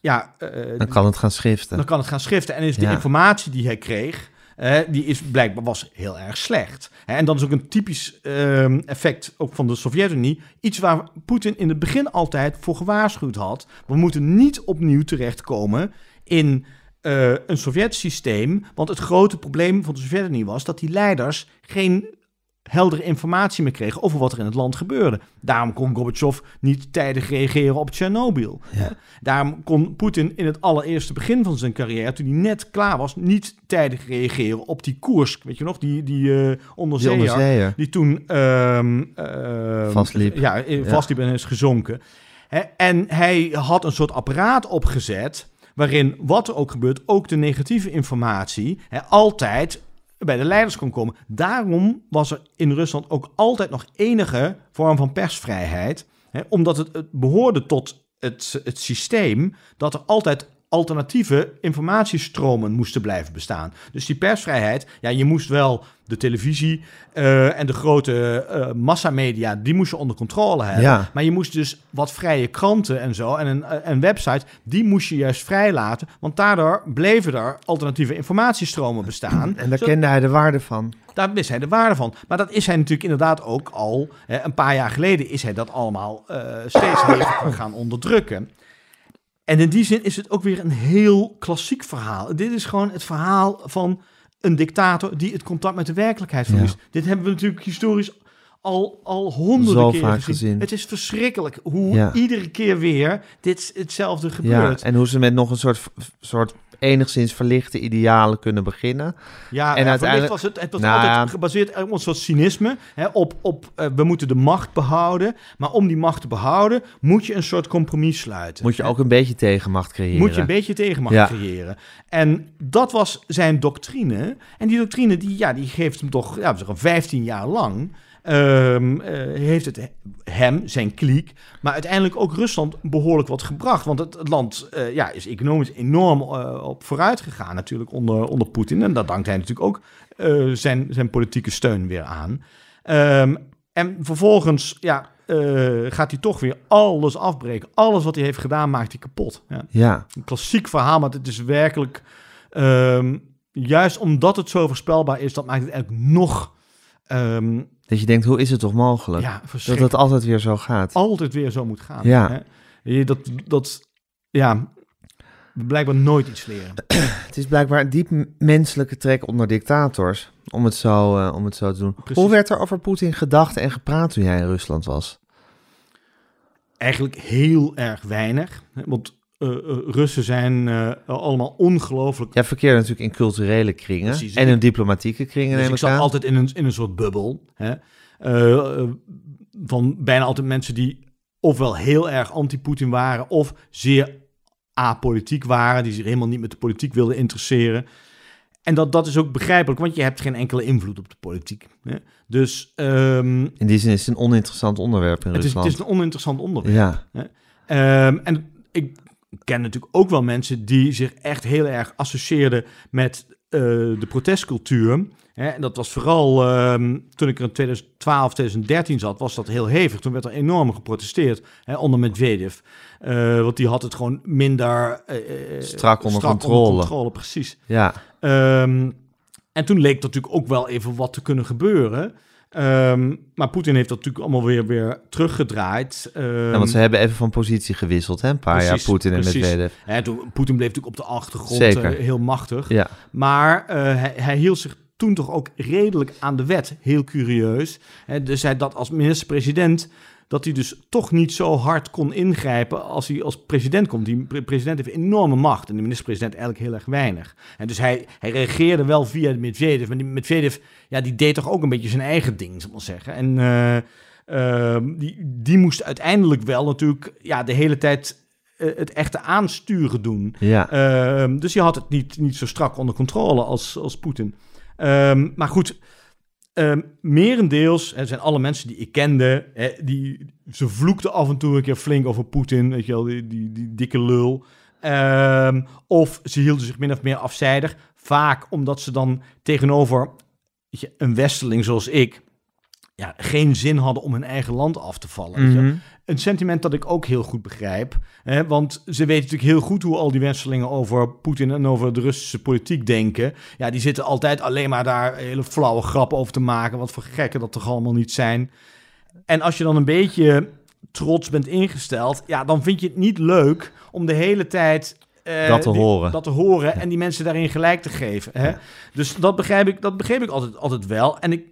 ja. Uh, dan kan het gaan schriften. Dan kan het gaan schriften en is de informatie die hij kreeg eh, die is blijkbaar was heel erg slecht. En dat is ook een typisch ehm, effect ook van de Sovjet-Unie. Iets waar Poetin in het begin altijd voor gewaarschuwd had. We moeten niet opnieuw terechtkomen in eh, een Sovjet-systeem. Want het grote probleem van de Sovjet-Unie was dat die leiders geen heldere informatie meer kregen over wat er in het land gebeurde. Daarom kon Gorbachev niet tijdig reageren op Tsjernobyl. Ja. Daarom kon Poetin in het allereerste begin van zijn carrière, toen hij net klaar was, niet tijdig reageren op die koers. Weet je nog, die, die uh, Die onderzeeër, die, toen ehm, Vastliep. Ja, eh, vastliep en is gezonken. Hè, en hij had een soort apparaat opgezet waarin wat er ook gebeurt, ook de negatieve informatie, hè, altijd bij de leiders kon komen. Daarom was er in Rusland ook altijd nog enige vorm van persvrijheid. Hè, omdat het, het behoorde tot het, het systeem dat er altijd alternatieve informatiestromen moesten blijven bestaan. Dus die persvrijheid, ja, je moest wel de televisie eh, en de grote eh, massamedia, die moest je onder controle hebben. Ja. Maar je moest dus wat vrije kranten en zo en een, een website, die moest je juist vrijlaten. Want daardoor bleven er alternatieve informatiestromen bestaan. En daar kende hij de waarde van. daar wist hij de waarde van. Maar dat is hij natuurlijk inderdaad ook al. Hè, een paar jaar geleden is hij dat allemaal eh, steeds heviger gaan onderdrukken. En in die zin is het ook weer een heel klassiek verhaal. Dit is gewoon het verhaal van een dictator die het contact met de werkelijkheid verliest. Dit hebben we natuurlijk historisch al, al honderden Zo keer vaak gezien. gezien. Het is verschrikkelijk hoe Ja. iedere keer weer dit hetzelfde Ja, gebeurt. en hoe ze met nog een soort, soort enigszins verlichte idealen kunnen beginnen. Ja, En uiteindelijk- was het, het was Nou altijd gebaseerd op een soort cynisme. Hè, op op eh, we moeten de macht behouden. Maar om die macht te behouden, moet je een soort compromis sluiten. Moet je ook een beetje tegenmacht creëren. moet je een beetje tegenmacht Ja. creëren. En dat was zijn doctrine. En die doctrine die, ja, die geeft hem toch ja, we zeggen 15 jaar lang. Ehm, eh, heeft het hem, zijn kliek, maar uiteindelijk ook Rusland behoorlijk wat gebracht. Want het, het land eh, ja, is economisch enorm eh, op vooruit gegaan natuurlijk onder, onder Poetin. En daar dankt hij natuurlijk ook zijn, zijn politieke steun weer aan. Ehm, en vervolgens ja, gaat hij toch weer alles afbreken. Alles wat hij heeft gedaan maakt hij kapot. Ja Ja, een klassiek verhaal, maar het is werkelijk... ehm, juist omdat het zo voorspelbaar is, dat maakt het eigenlijk nog... dat je denkt, hoe is het toch mogelijk? ja, dat het altijd weer zo gaat. altijd weer zo moet gaan. Ja. Hè? Je- Dat, dat, ja, we blijkbaar nooit iets leren. Het is blijkbaar een diep menselijke trek onder dictators om het zo, eh, om het zo te doen. Precies. Hoe werd er over Poetin gedacht en gepraat toen jij in Rusland was? Eigenlijk heel erg weinig. Want eh, eh, Russen zijn eh, allemaal ongelooflijk... Jij verkeerde natuurlijk in culturele kringen Precies. en in diplomatieke kringen, Dus neem ik zat aan. altijd in een, in een soort bubbel. Hè? Van bijna altijd mensen die ofwel heel erg anti-Poetin waren... of zeer apolitiek waren, die zich helemaal niet met de politiek wilden interesseren. En dat, dat is ook begrijpelijk, want je hebt geen enkele invloed op de politiek. Hè? Dus ehm, In die zin is het een oninteressant onderwerp in het, is, het Rusland. is een oninteressant onderwerp. Ja, Ehm, en ik ken natuurlijk ook wel mensen die zich echt heel erg associeerden met eh, de protestcultuur. Hè, en dat was vooral ehm, toen ik er in 2012, 2013 zat, was dat heel hevig. Toen werd er enorm geprotesteerd hè, onder Medvedev. Eh, want die had het gewoon minder eh, Strak onder controle. controle, precies. ja. Ehm, en toen leek dat natuurlijk ook wel even wat te kunnen gebeuren. Ehm, maar Poetin heeft dat natuurlijk allemaal weer, weer teruggedraaid. Ehm, Ja, want ze hebben even van positie gewisseld, hè? Een paar Precies, jaar Poetin en. Medvedev. Toen, Poetin bleef natuurlijk op de achtergrond Zeker. eh, heel machtig. Ja, Maar eh, hij, hij hield zich toen toch ook redelijk aan de wet. Heel curieus. Hè, dus hij dat als minister-president... dat hij dus toch niet zo hard kon ingrijpen als hij als president komt. Die pre- president heeft enorme macht en de minister-president eigenlijk heel erg weinig. En dus hij, hij reageerde wel via Medvedev. Maar die Medvedev, ja, die deed toch ook een beetje zijn eigen ding, zal ik maar zeggen. En eh, ehm, die, die moest uiteindelijk wel natuurlijk ja, de hele tijd eh, het echte aansturen doen. ja. Ehm, dus je had het niet, niet zo strak onder controle als, als Poetin. Ehm, maar goed, ehm merendeels zijn alle mensen die ik kende, hè, die, ze vloekten af en toe een keer flink over Poetin, weet je wel, die, die, die dikke lul. Ehm, of ze hielden zich min of meer afzijdig, vaak omdat ze dan tegenover weet je, een westeling zoals ik, ja, geen zin hadden om hun eigen land af te vallen. weet je. Een sentiment dat ik ook heel goed begrijp. Hè, want ze weten natuurlijk heel goed hoe al die wenselingen over Poetin en over de Russische politiek denken. Ja, die zitten altijd alleen maar daar hele flauwe grappen over te maken. Wat voor gekken dat toch allemaal niet zijn. En als je dan een beetje trots bent ingesteld, ja, dan vind je het niet leuk om de hele tijd eh, Dat te die- horen. Dat te horen en die mensen daarin gelijk te geven. Hè? Dus dat begrijp ik, dat begreep ik altijd, altijd wel. En ik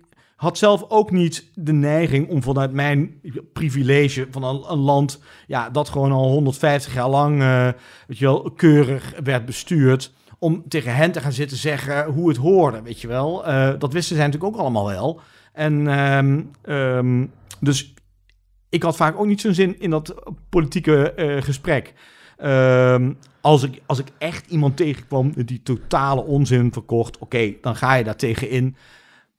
had zelf ook niet de neiging om vanuit mijn privilege van een, land, ja, dat gewoon al 150 jaar lang, eh, weet je wel, keurig werd bestuurd, om tegen hen te gaan zitten zeggen hoe het hoorde, weet je wel. Eh, dat wisten zij natuurlijk ook allemaal wel. En ehm, ehm, dus ik had vaak ook niet zo'n zin in dat politieke eh, gesprek. Ehm, als, ik, als ik echt iemand tegenkwam die totale onzin verkocht, oké, dan ga je daar tegen in.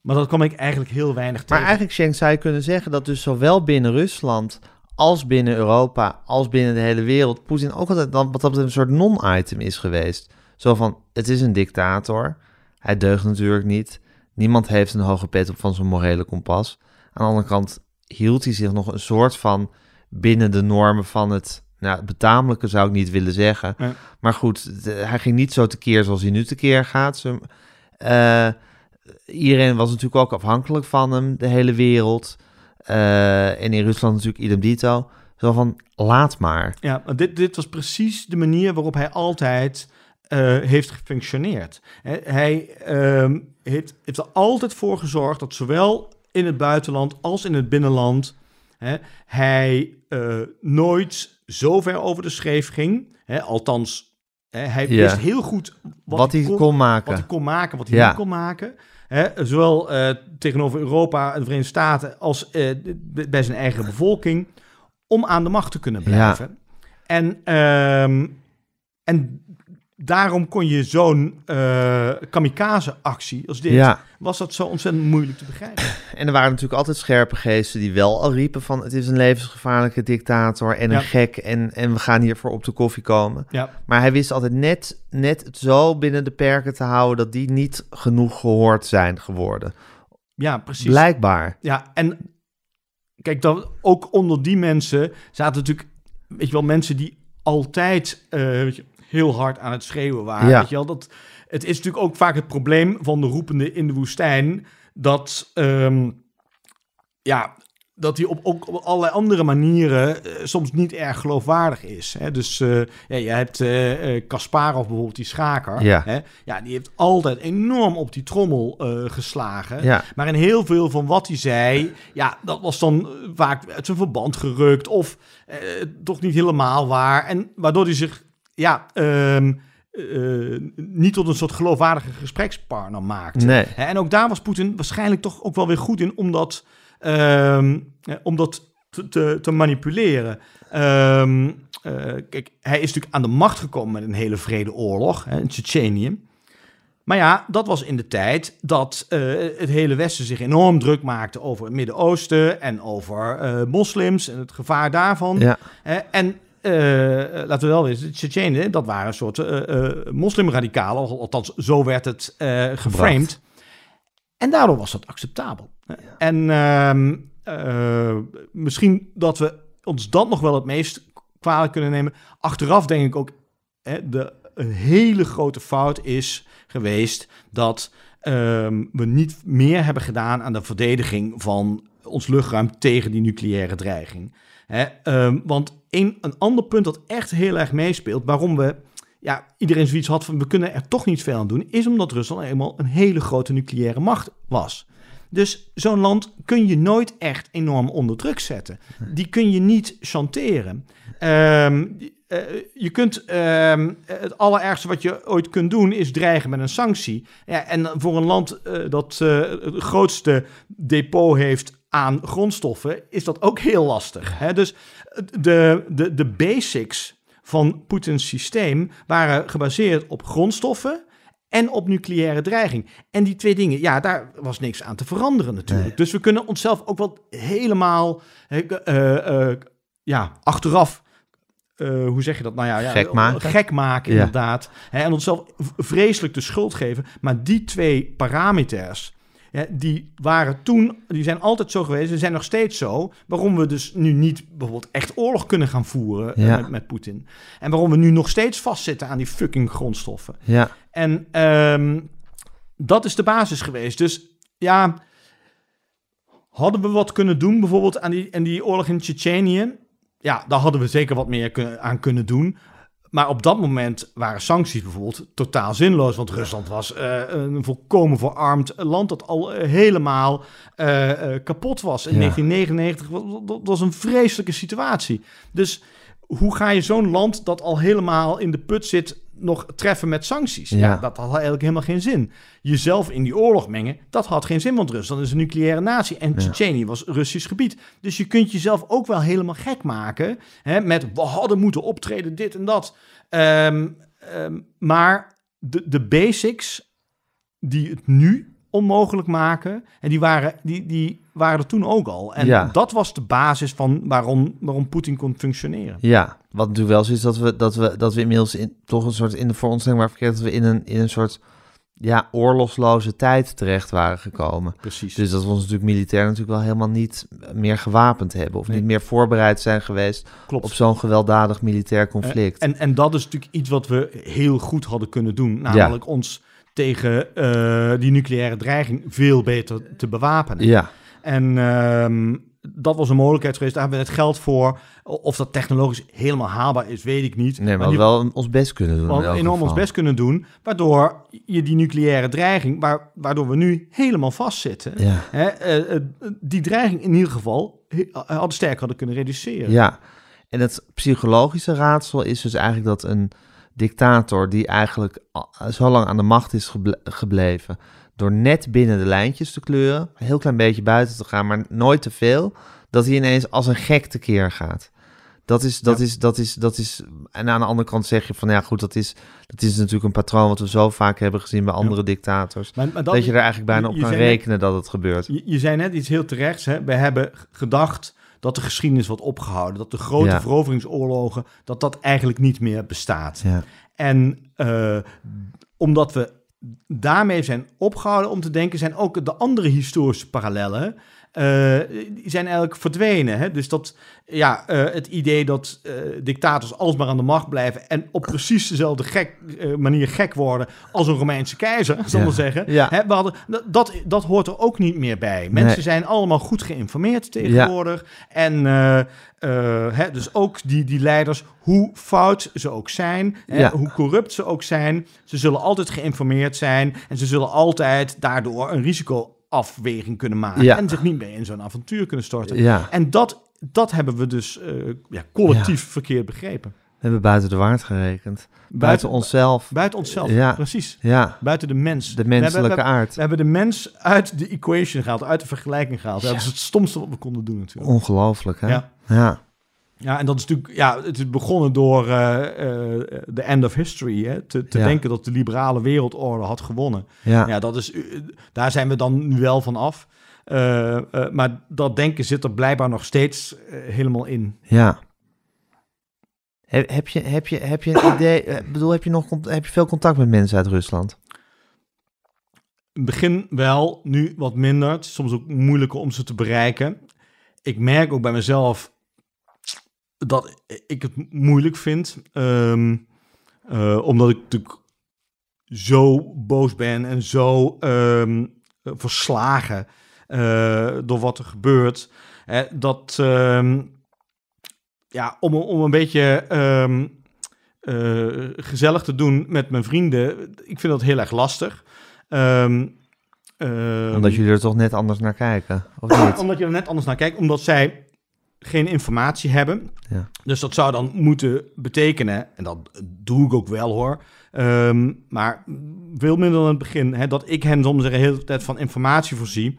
Maar dat kwam ik eigenlijk heel weinig Maar tegen. eigenlijk, Schenk, zou je kunnen zeggen dat dus zowel binnen Rusland als binnen Europa, als binnen de hele wereld, Poetin ook altijd dan wat dat een soort non-item is geweest. Zo van, het is een dictator, hij deugt natuurlijk niet, niemand heeft een hoge pet op van zijn morele kompas. Aan de andere kant hield hij zich nog een soort van binnen de normen van het, nou, betamelijke zou ik niet willen zeggen. Ja. Maar goed, de- hij ging niet zo tekeer zoals hij nu tekeer gaat. Ze, eh, iedereen was natuurlijk ook afhankelijk van hem, de hele wereld. Eh, en in Rusland natuurlijk idem dito. Zo van, laat maar. Ja, dit, dit was precies de manier waarop hij altijd eh, heeft gefunctioneerd. Hij ehm, heeft, heeft er altijd voor gezorgd dat zowel in het buitenland als in het binnenland hij eh, nooit zo ver over de schreef ging. Althans, hij Ja. wist heel goed wat, Wat, hij kon maken. wat hij kon maken, wat hij Ja. niet kon maken. Hè, zowel eh, tegenover Europa en de Verenigde Staten als eh, bij zijn eigen bevolking. Om aan de macht te kunnen blijven. En, ehm, en daarom kon je zo'n eh, kamikaze-actie als dit, ja, was dat zo ontzettend moeilijk te begrijpen. en er waren natuurlijk altijd scherpe geesten die wel al riepen van... het is een levensgevaarlijke dictator en een Ja. gek en, en we gaan hiervoor op de koffie komen. Ja, Maar hij wist altijd net, net het zo binnen de perken te houden... dat die niet genoeg gehoord zijn geworden. ja precies. Blijkbaar. Ja, en kijk, dan, ook onder die mensen zaten natuurlijk, weet je wel, mensen die altijd eh, weet je, heel hard aan het schreeuwen waren. Ja. Weet je wel, dat, het is natuurlijk ook vaak het probleem van de roepende in de woestijn, dat, ehm, ja, dat hij op, ook op allerlei andere manieren eh, soms niet erg geloofwaardig is. Hè? Dus eh, ja, je hebt eh, Kasparov bijvoorbeeld, die schaker. Ja. Hè? ja, die heeft altijd enorm op die trommel geslagen. Ja. Maar in heel veel van wat hij zei, ja, dat was dan vaak uit zijn verband gerukt of toch niet helemaal waar. En waardoor hij zich, ja, ehm, eh, niet tot een soort geloofwaardige gesprekspartner maakte. Nee. En ook daar was Poetin waarschijnlijk toch ook wel weer goed in om dat, ehm, eh, om dat te, te, te manipuleren. Ehm, eh, kijk, hij is natuurlijk aan de macht gekomen met een hele vrede oorlog hè, in Tsjetsjenië. Maar ja, dat was in de tijd dat het hele Westen zich enorm druk maakte over het Midden-Oosten en over moslims en het gevaar daarvan. Ja. En laten we wel weten, Tsjetsjenen, dat waren een soort eh, eh, moslimradicalen, al- althans zo werd het eh geframed. En daardoor was dat acceptabel. En ehm, eh, misschien dat we ons dat nog wel het meest kwalijk kunnen nemen. Achteraf denk ik ook, hè, de, een hele grote fout is geweest dat ehm, we niet meer hebben gedaan aan de verdediging van ons luchtruim tegen die nucleaire dreiging. Hè, ehm, want een, een ander punt dat echt heel erg meespeelt, waarom we ja, iedereen zoiets had van we kunnen er toch niet veel aan doen, is omdat Rusland eenmaal een hele grote nucleaire macht was. Dus zo'n land kun je nooit echt enorm onder druk zetten. Die kun je niet chanteren. Ehm, eh, je kunt ehm, het allerergste wat je ooit kunt doen is dreigen met een sanctie. Ja, en voor een land eh, dat eh, het grootste depot heeft aan grondstoffen, is dat ook heel lastig. Hè? Dus de, de, de basics van Poetins systeem waren gebaseerd op grondstoffen en op nucleaire dreiging. En die twee dingen, ja, daar was niks aan te veranderen natuurlijk. Nee. Dus we kunnen onszelf ook wel helemaal eh, eh, ja, achteraf. eh, hoe zeg je dat? Nou ja, ja Gek maken. Gek maken, Ja. inderdaad. Hè, en onszelf vreselijk de schuld geven. Maar die twee parameters, ja, die waren toen, die zijn altijd zo geweest, ze zijn nog steeds zo. Waarom we dus nu niet bijvoorbeeld echt oorlog kunnen gaan voeren eh, Ja. met, met Poetin. En waarom we nu nog steeds vastzitten aan die fucking grondstoffen. Ja, En ehm, dat is de basis geweest. Dus ja, hadden we wat kunnen doen bijvoorbeeld aan die, aan die oorlog in Tsjetsjenië? Ja, daar hadden we zeker wat meer aan kunnen doen. Maar op dat moment waren sancties bijvoorbeeld totaal zinloos. Want Rusland was eh, een volkomen verarmd land dat al eh, helemaal eh, kapot was. In Ja. 1999 was, dat was een vreselijke situatie. Dus hoe ga je zo'n land dat al helemaal in de put zit nog treffen met sancties? Ja. Ja. dat had eigenlijk helemaal geen zin. Jezelf in die oorlog mengen, dat had geen zin, want Rusland is een nucleaire natie en Tsjetsjenië was Russisch gebied. Dus je kunt jezelf ook wel helemaal gek maken hè, met we hadden moeten optreden, dit en dat. Ehm, ehm, maar de, de basics die het nu onmogelijk maken, en die waren, die, die waren er toen ook al. En Ja. dat was de basis van waarom, waarom Poetin kon functioneren. ja. Wat natuurlijk wel zo is dat we, dat we, dat we inmiddels in, toch een soort in de voor ons denkbaar verkeerd dat we in een, in een soort ja, oorlogsloze tijd terecht waren gekomen. Precies. Dus dat we ons natuurlijk militair natuurlijk wel helemaal niet meer gewapend hebben. Of Nee. niet meer voorbereid zijn geweest Klopt. op zo'n gewelddadig militair conflict. En, en dat is natuurlijk iets wat we heel goed hadden kunnen doen. Namelijk ons tegen eh, die nucleaire dreiging veel beter te bewapenen. ja, En ehm, dat was een mogelijkheid geweest. Daar hebben we het geld voor. Of dat technologisch helemaal haalbaar is, weet ik niet. nee, Maar hadden wel ons best kunnen doen. we enorm ons best kunnen doen. Waardoor je die nucleaire dreiging, waar, waardoor we nu helemaal vastzitten. Ja. Hè, eh, eh, die dreiging in ieder geval he- hadden sterk hadden kunnen reduceren. Ja, en het psychologische raadsel is dus eigenlijk dat een dictator die eigenlijk zo lang aan de macht is geble- gebleven, door net binnen de lijntjes te kleuren, een heel klein beetje buiten te gaan, maar nooit te veel, dat hij ineens als een gek tekeer gaat. Dat is, dat, Ja. is, dat, is, dat is, en aan de andere kant zeg je van, ja goed, dat is, dat is natuurlijk een patroon wat we zo vaak hebben gezien bij andere dictators, Maar, maar dat, je er eigenlijk bijna op kan net- rekenen dat het gebeurt. Je, je zei net iets heel terechts. Hè? We hebben gedacht dat de geschiedenis wordt opgehouden. Dat de grote Ja. veroveringsoorlogen, dat dat eigenlijk niet meer bestaat. Ja, En eh, omdat we daarmee zijn opgehouden om te denken, zijn ook de andere historische parallellen. Eh, die zijn eigenlijk verdwenen. Hè? Dus dat, ja, eh, het idee dat eh, dictators alsmaar aan de macht blijven en op precies dezelfde gek, manier gek worden als een Romeinse keizer, zal ik Ja. zeggen. Ja. Hè, we hadden, dat, dat hoort er ook niet meer bij. Mensen Nee. zijn allemaal goed geïnformeerd tegenwoordig. En hè, dus ook die, die leiders, hoe fout ze ook zijn, hè, hoe corrupt ze ook zijn, ze zullen altijd geïnformeerd zijn en ze zullen altijd daardoor een risicoafweging kunnen maken Ja. en zich niet meer in zo'n avontuur kunnen storten. ja. En dat, dat hebben we dus eh, ja, collectief verkeerd begrepen. we hebben buiten de waard gerekend. Buiten, onszelf. Buiten onszelf, Ja. precies. Ja, Buiten de mens. de We hebben- menselijke we, aard. we hebben de mens uit de equation gehaald, uit de vergelijking gehaald. Dat is het stomste wat we konden doen natuurlijk. Ongelooflijk, hè? Ja. Ja. En dat is natuurlijk, ja, het is begonnen door eh, eh, de end of history. Hè? Te, te Ja. denken dat de liberale wereldorde had gewonnen. Ja, Ja, dat is, eh, daar zijn we dan nu wel van af. Maar dat denken zit er blijkbaar nog steeds helemaal in. ja. Heb, heb, je, heb, je, heb je een idee, bedoel, heb je, nog, heb je veel contact met mensen uit Rusland? In het begin wel, nu wat minder. Het is soms ook moeilijker om ze te bereiken. Ik merk ook bij mezelf dat ik het moeilijk vind. ehm, eh, omdat ik natuurlijk zo boos ben en zo ehm, verslagen eh, door wat er gebeurt. Hè, dat ehm, ja, om, om een beetje eh, gezellig te doen met mijn vrienden, ik vind dat heel erg lastig. Omdat jullie er toch net anders naar kijken, of niet? omdat je er net anders naar kijkt, omdat zij geen informatie hebben. Ja. Dus dat zou dan moeten betekenen, en dat doe ik ook wel hoor, ehm, maar veel minder dan het begin, hè, dat ik hen soms de hele tijd van informatie voorzie.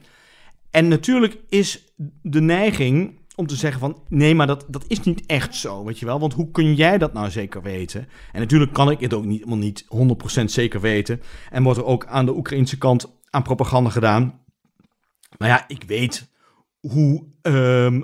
En natuurlijk is de neiging om te zeggen van, nee, maar dat, dat is niet echt zo, weet je wel. Want hoe kun jij dat nou zeker weten? En natuurlijk kan ik het ook niet, helemaal niet 100% zeker weten. En wordt er ook aan de Oekraïnse kant aan propaganda gedaan. Maar ja, ik weet hoe ehm, eh,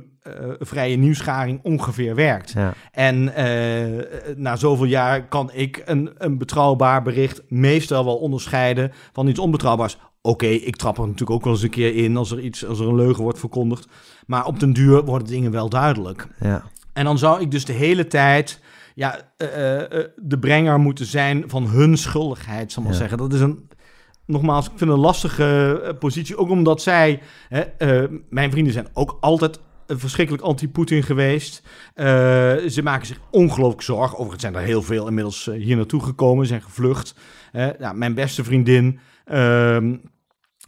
vrije nieuwsgaring ongeveer werkt. Ja. En eh, na zoveel jaar kan ik een, een betrouwbaar bericht meestal wel onderscheiden van iets onbetrouwbaars. Oké, ik trap er natuurlijk ook wel eens een keer in als er, iets, als er een leugen wordt verkondigd. Maar op den duur worden dingen wel duidelijk. Ja. En dan zou ik dus de hele tijd ja, eh, eh, eh, de brenger moeten zijn van hun schuldigheid, zal ik maar zeggen. Dat is een, nogmaals, ik vind een lastige eh, positie. Ook omdat zij, hè, eh, mijn vrienden zijn ook altijd eh, verschrikkelijk anti-Poetin geweest. Eh, ze maken zich ongelooflijk zorgen. Overigens zijn er heel veel inmiddels eh, hier naartoe gekomen, zijn gevlucht. Eh, nou, mijn beste vriendin, ehm,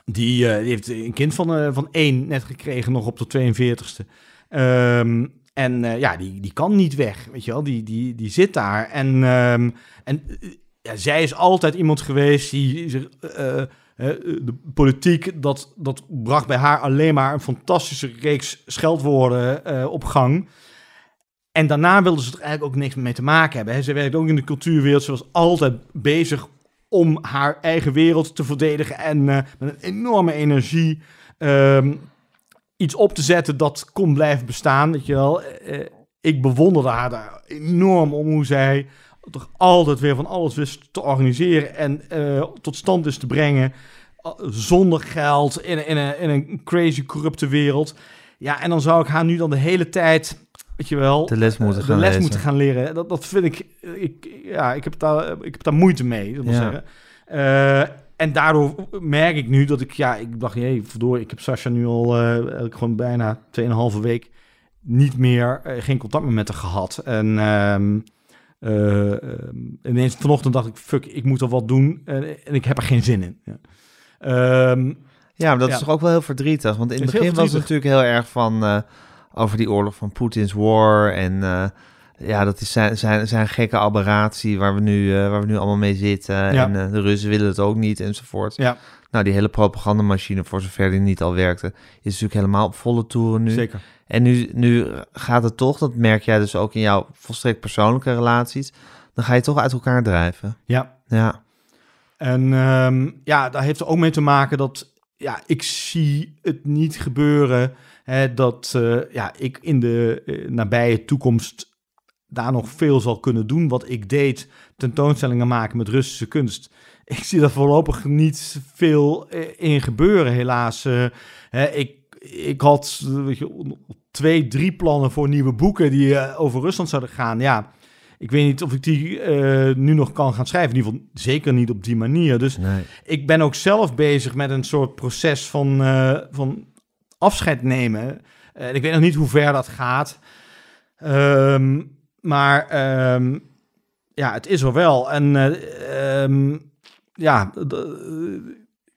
die, eh, heeft een kind van, eh, van één net gekregen, nog op de 42ste. Ehm, en eh, ja, die, die kan niet weg, weet je wel. Die, die, die zit daar. En, ehm, en eh, ja, zij is altijd iemand geweest die zich... eh, eh, de politiek, dat, dat bracht bij haar alleen maar een fantastische reeks scheldwoorden eh, op gang. En daarna wilde ze er eigenlijk ook niks mee te maken hebben. Ze werkt ook in de cultuurwereld. Ze was altijd bezig om haar eigen wereld te verdedigen. En eh, met een enorme energie ehm, iets op te zetten dat kon blijven bestaan. Weet je wel. Eh, ik bewonderde haar daar enorm om hoe zij toch altijd weer van alles wist te organiseren en eh, tot stand is te brengen. eh, Zonder geld, in, in, een, in een crazy corrupte wereld. Ja, en dan zou ik haar nu dan de hele tijd, weet je wel, De les moeten eh, gaan de les lezen. moeten gaan leren. Dat, dat vind ik, ik, ja, ik heb daar, ik heb daar moeite mee, dat wil Ja. zeggen. En daardoor merk ik nu dat ik, ja, ik dacht, hé, verdorie, ik heb Sascha nu al gewoon bijna 2,5 week niet meer, geen contact meer met haar gehad. En ehm, eh, ehm, ineens vanochtend dacht ik, fuck, ik moet er wat doen en, en ik heb er geen zin in. Ja. Ehm, Ja, maar dat Ja. is toch ook wel heel verdrietig. Want in het begin was het natuurlijk heel erg van eh, over die oorlog van Poetin's war. En eh, ja, dat is zijn, zijn, zijn gekke aberratie waar we, nu, waar we nu allemaal mee zitten. Ja. En de Russen willen het ook niet enzovoort. ja, Nou, die hele propagandamachine, voor zover die niet al werkte, is natuurlijk helemaal op volle toeren nu. zeker. En nu, nu gaat het toch, dat merk jij dus ook in jouw volstrekt persoonlijke relaties, dan ga je toch uit elkaar drijven. Ja, Ja, En ehm, ja, daar heeft er ook mee te maken dat ja, ik zie het niet gebeuren hè, dat eh, ja, ik in de eh, nabije toekomst daar nog veel zal kunnen doen. Wat ik deed, tentoonstellingen maken met Russische kunst. Ik zie daar voorlopig niet veel eh, in gebeuren, helaas. Hè, ik, ik had weet je, twee, drie plannen voor nieuwe boeken die eh, over Rusland zouden gaan. Ja, ik weet niet of ik die eh, nu nog kan gaan schrijven. In ieder geval zeker niet op die manier. Dus nee. ik ben ook zelf bezig met een soort proces van, eh, van afscheid nemen. En ik weet nog niet hoe ver dat gaat. Ehm, maar ehm, ja, het is er wel. En ehm, ja,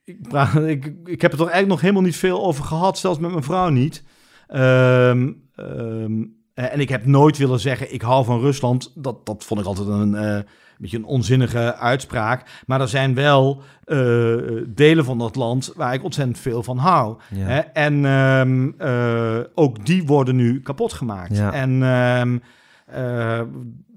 ik, praat, ik, ik heb het er eigenlijk nog helemaal niet veel over gehad, zelfs met mijn vrouw niet. Ehm, ehm, eh, en ik heb nooit willen zeggen, ik hou van Rusland. Dat, dat vond ik altijd een, eh, een beetje een onzinnige uitspraak. Maar er zijn wel eh, delen van dat land waar ik ontzettend veel van hou. Ja. Hè? En ehm, eh, ook die worden nu kapot gemaakt. Ja. En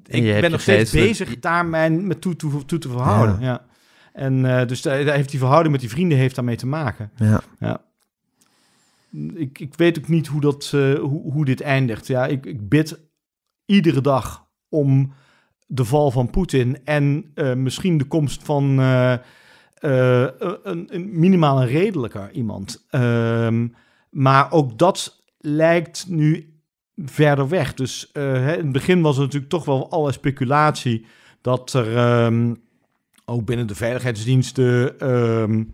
ik ben nog steeds bezig daar mijn me toe, toe, toe te verhouden. Ja. En eh, dus daar, daar heeft die verhouding met die vrienden heeft daarmee te maken. ja. Ik, ik weet ook niet hoe, dat, eh, hoe, hoe dit eindigt. Ja, ik, ik bid iedere dag om de val van Poetin en eh, misschien de komst van een, een minimaal een redelijker iemand. Ehm, maar ook dat lijkt nu verder weg. Dus in het begin was er natuurlijk toch wel alle speculatie dat er ehm, ook binnen de veiligheidsdiensten ehm,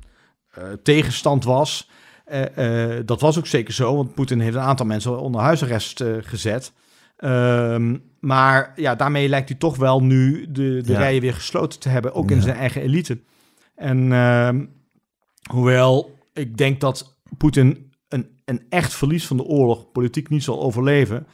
eh, tegenstand was. Eh, eh, dat was ook zeker zo, want Poetin heeft een aantal mensen onder huisarrest gezet. Ehm, maar ja, daarmee lijkt hij toch wel nu de, de Ja. rijen weer gesloten te hebben, ook in zijn eigen elite. En ehm, hoewel ik denk dat Poetin een, een echt verlies van de oorlog politiek niet zal overleven,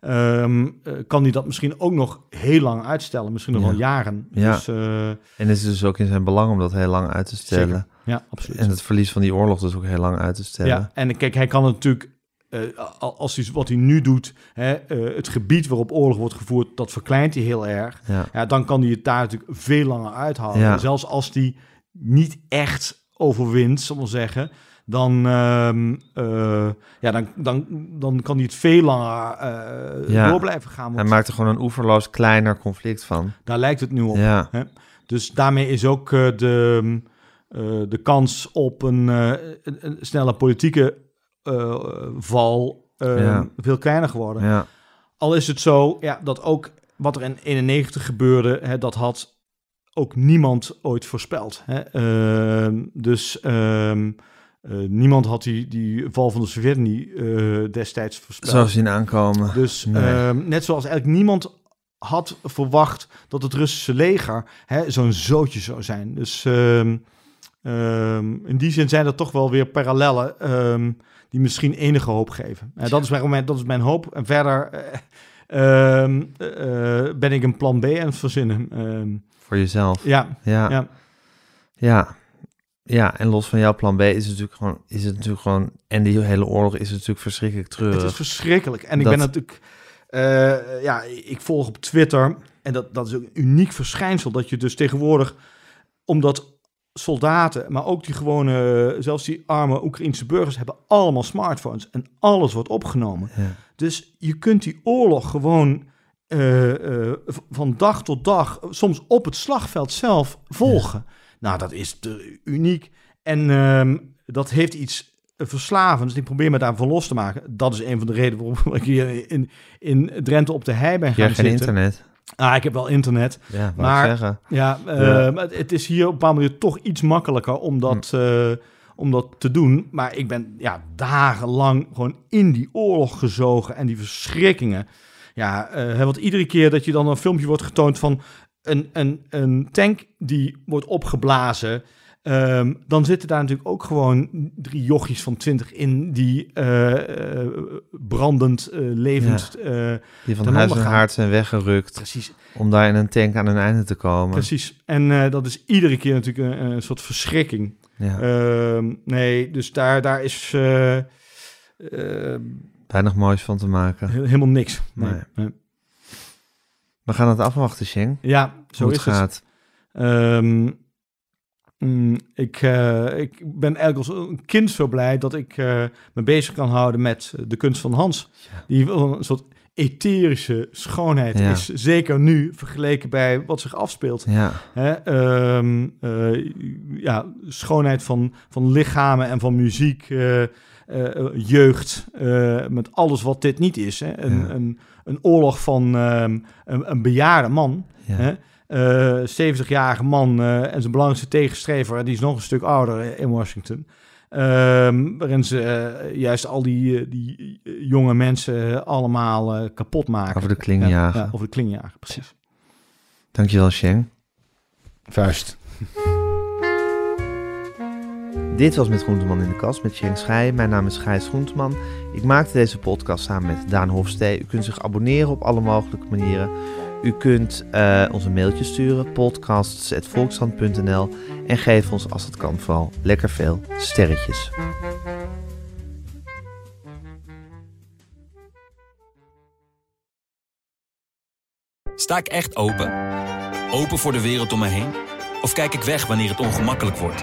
ehm, eh, kan hij dat misschien ook nog heel lang uitstellen, misschien nog Ja. wel jaren. Ja. Dus, eh, En het is dus ook in zijn belang om dat heel lang uit te stellen. Zeker. ja, absoluut. En het verlies van die oorlog dus ook heel lang uit te stellen. Ja, en kijk, hij kan natuurlijk, eh, al- als hij wat hij nu doet, hè, het gebied waarop oorlog wordt gevoerd, dat verkleint hij heel erg. Ja. Ja, dan kan hij het daar natuurlijk veel langer uithouden. Ja. Zelfs als hij niet echt overwint, zal ik maar zeggen, dan, ehm, eh, ja, dan, dan, dan kan hij het veel langer eh, Ja. door blijven gaan. Hij maakt er gewoon een oeverloos kleiner conflict van. daar lijkt het nu op. Ja, Dus daarmee is ook eh, de, de kans op een, een, een snelle politieke val eh, Ja. veel kleiner geworden. ja, Al is het zo ja, dat ook wat er in 91 gebeurde, hè, dat had ook niemand ooit voorspeld. Hè. Ehm, dus ehm, eh, niemand had die, die val van de Sovjet-Unie eh, destijds voorspeld. zo zien aankomen. Dus Nee. ehm, net zoals eigenlijk niemand had verwacht dat het Russische leger zo'n zootje zou zijn. Dus ehm, ehm, in die zin zijn er toch wel weer parallellen die misschien enige hoop geven. Eh, dat, is mijn, dat is mijn hoop. En verder ben ik een plan B aan het verzinnen. Voor jezelf. ja, Ja. ja. Ja. Ja, en los van jouw plan B is het natuurlijk gewoon, is het natuurlijk gewoon, en die hele oorlog is natuurlijk verschrikkelijk treurig. Het is verschrikkelijk. En ik Dat- ben natuurlijk... eh, ja, ik volg op Twitter. En dat, dat is ook een uniek verschijnsel. Dat je dus tegenwoordig... Omdat soldaten, maar ook die gewone... Zelfs die arme Oekraïnse burgers hebben allemaal smartphones. En alles wordt opgenomen. Ja. Dus je kunt die oorlog gewoon... eh, eh, van dag tot dag, soms op het slagveld zelf volgen. Nou, dat is te uniek. En ehm, dat heeft iets verslavends. Ik probeer me daarvan los te maken. Dat is een van de redenen waarom ik hier in, in Drenthe op de hei ben Je gaan hebt geen internet. Ah, ik heb wel internet. Ja, Maar-. Ja, eh, Ja. maar het- is hier op een bepaalde manier toch iets makkelijker om dat, eh, om dat te doen. Maar ik ben ja, dagenlang gewoon in die oorlog gezogen en die verschrikkingen. Ja, eh, want iedere keer dat je dan een filmpje wordt getoond van een, een, een tank die wordt opgeblazen... ehm, dan zitten daar natuurlijk ook gewoon drie jochies van 20 in die eh, eh, brandend, eh, levend... Die van huis en haard zijn weggerukt precies, om daar in een tank aan hun einde te komen. precies. En dat is iedere keer natuurlijk een, een soort verschrikking. Ja, Ehm, nee, dus daar, daar is eh, eh, weinig moois van te maken. he- helemaal niks. Nee. Nee. We gaan het afwachten, Sheng. Ja, zo Hoe is het het. gaat. Ehm, mm, ik, eh, ik ben eigenlijk als een kind zo blij dat ik eh, me bezig kan houden met de kunst van Hans. Ja. Die wel een soort etherische schoonheid Ja. is. Zeker nu, vergeleken bij wat zich afspeelt. Ja, Hè, ehm, eh, ja, schoonheid van, van lichamen en van muziek, jeugd, met alles wat dit niet is. Hè. Een, Ja. een, een oorlog van ehm, een, een bejaarde man, ja. hè. Eh, 70-jarige man eh, en zijn belangrijkste tegenstrever, die is nog een stuk ouder eh, in Washington. Ehm, waarin ze eh, juist al die, eh, die eh, jonge mensen eh, allemaal eh, kapot maken. Over de kling Ja, jagen. ja, over de kling jagen, precies. Dankjewel, Sheng. Vuist. Dit was Met Groenteman in de Kast met Sheng Schij. Mijn naam is Gijs Groenteman. Ik maakte deze podcast samen met Daan Hofstee. U kunt zich abonneren op alle mogelijke manieren. U kunt eh, ons een mailtje sturen, podcasts.volkshand.nl en geef ons als het kan vooral lekker veel sterretjes. Sta ik echt open? Open voor de wereld om me heen? Of kijk ik weg wanneer het ongemakkelijk wordt?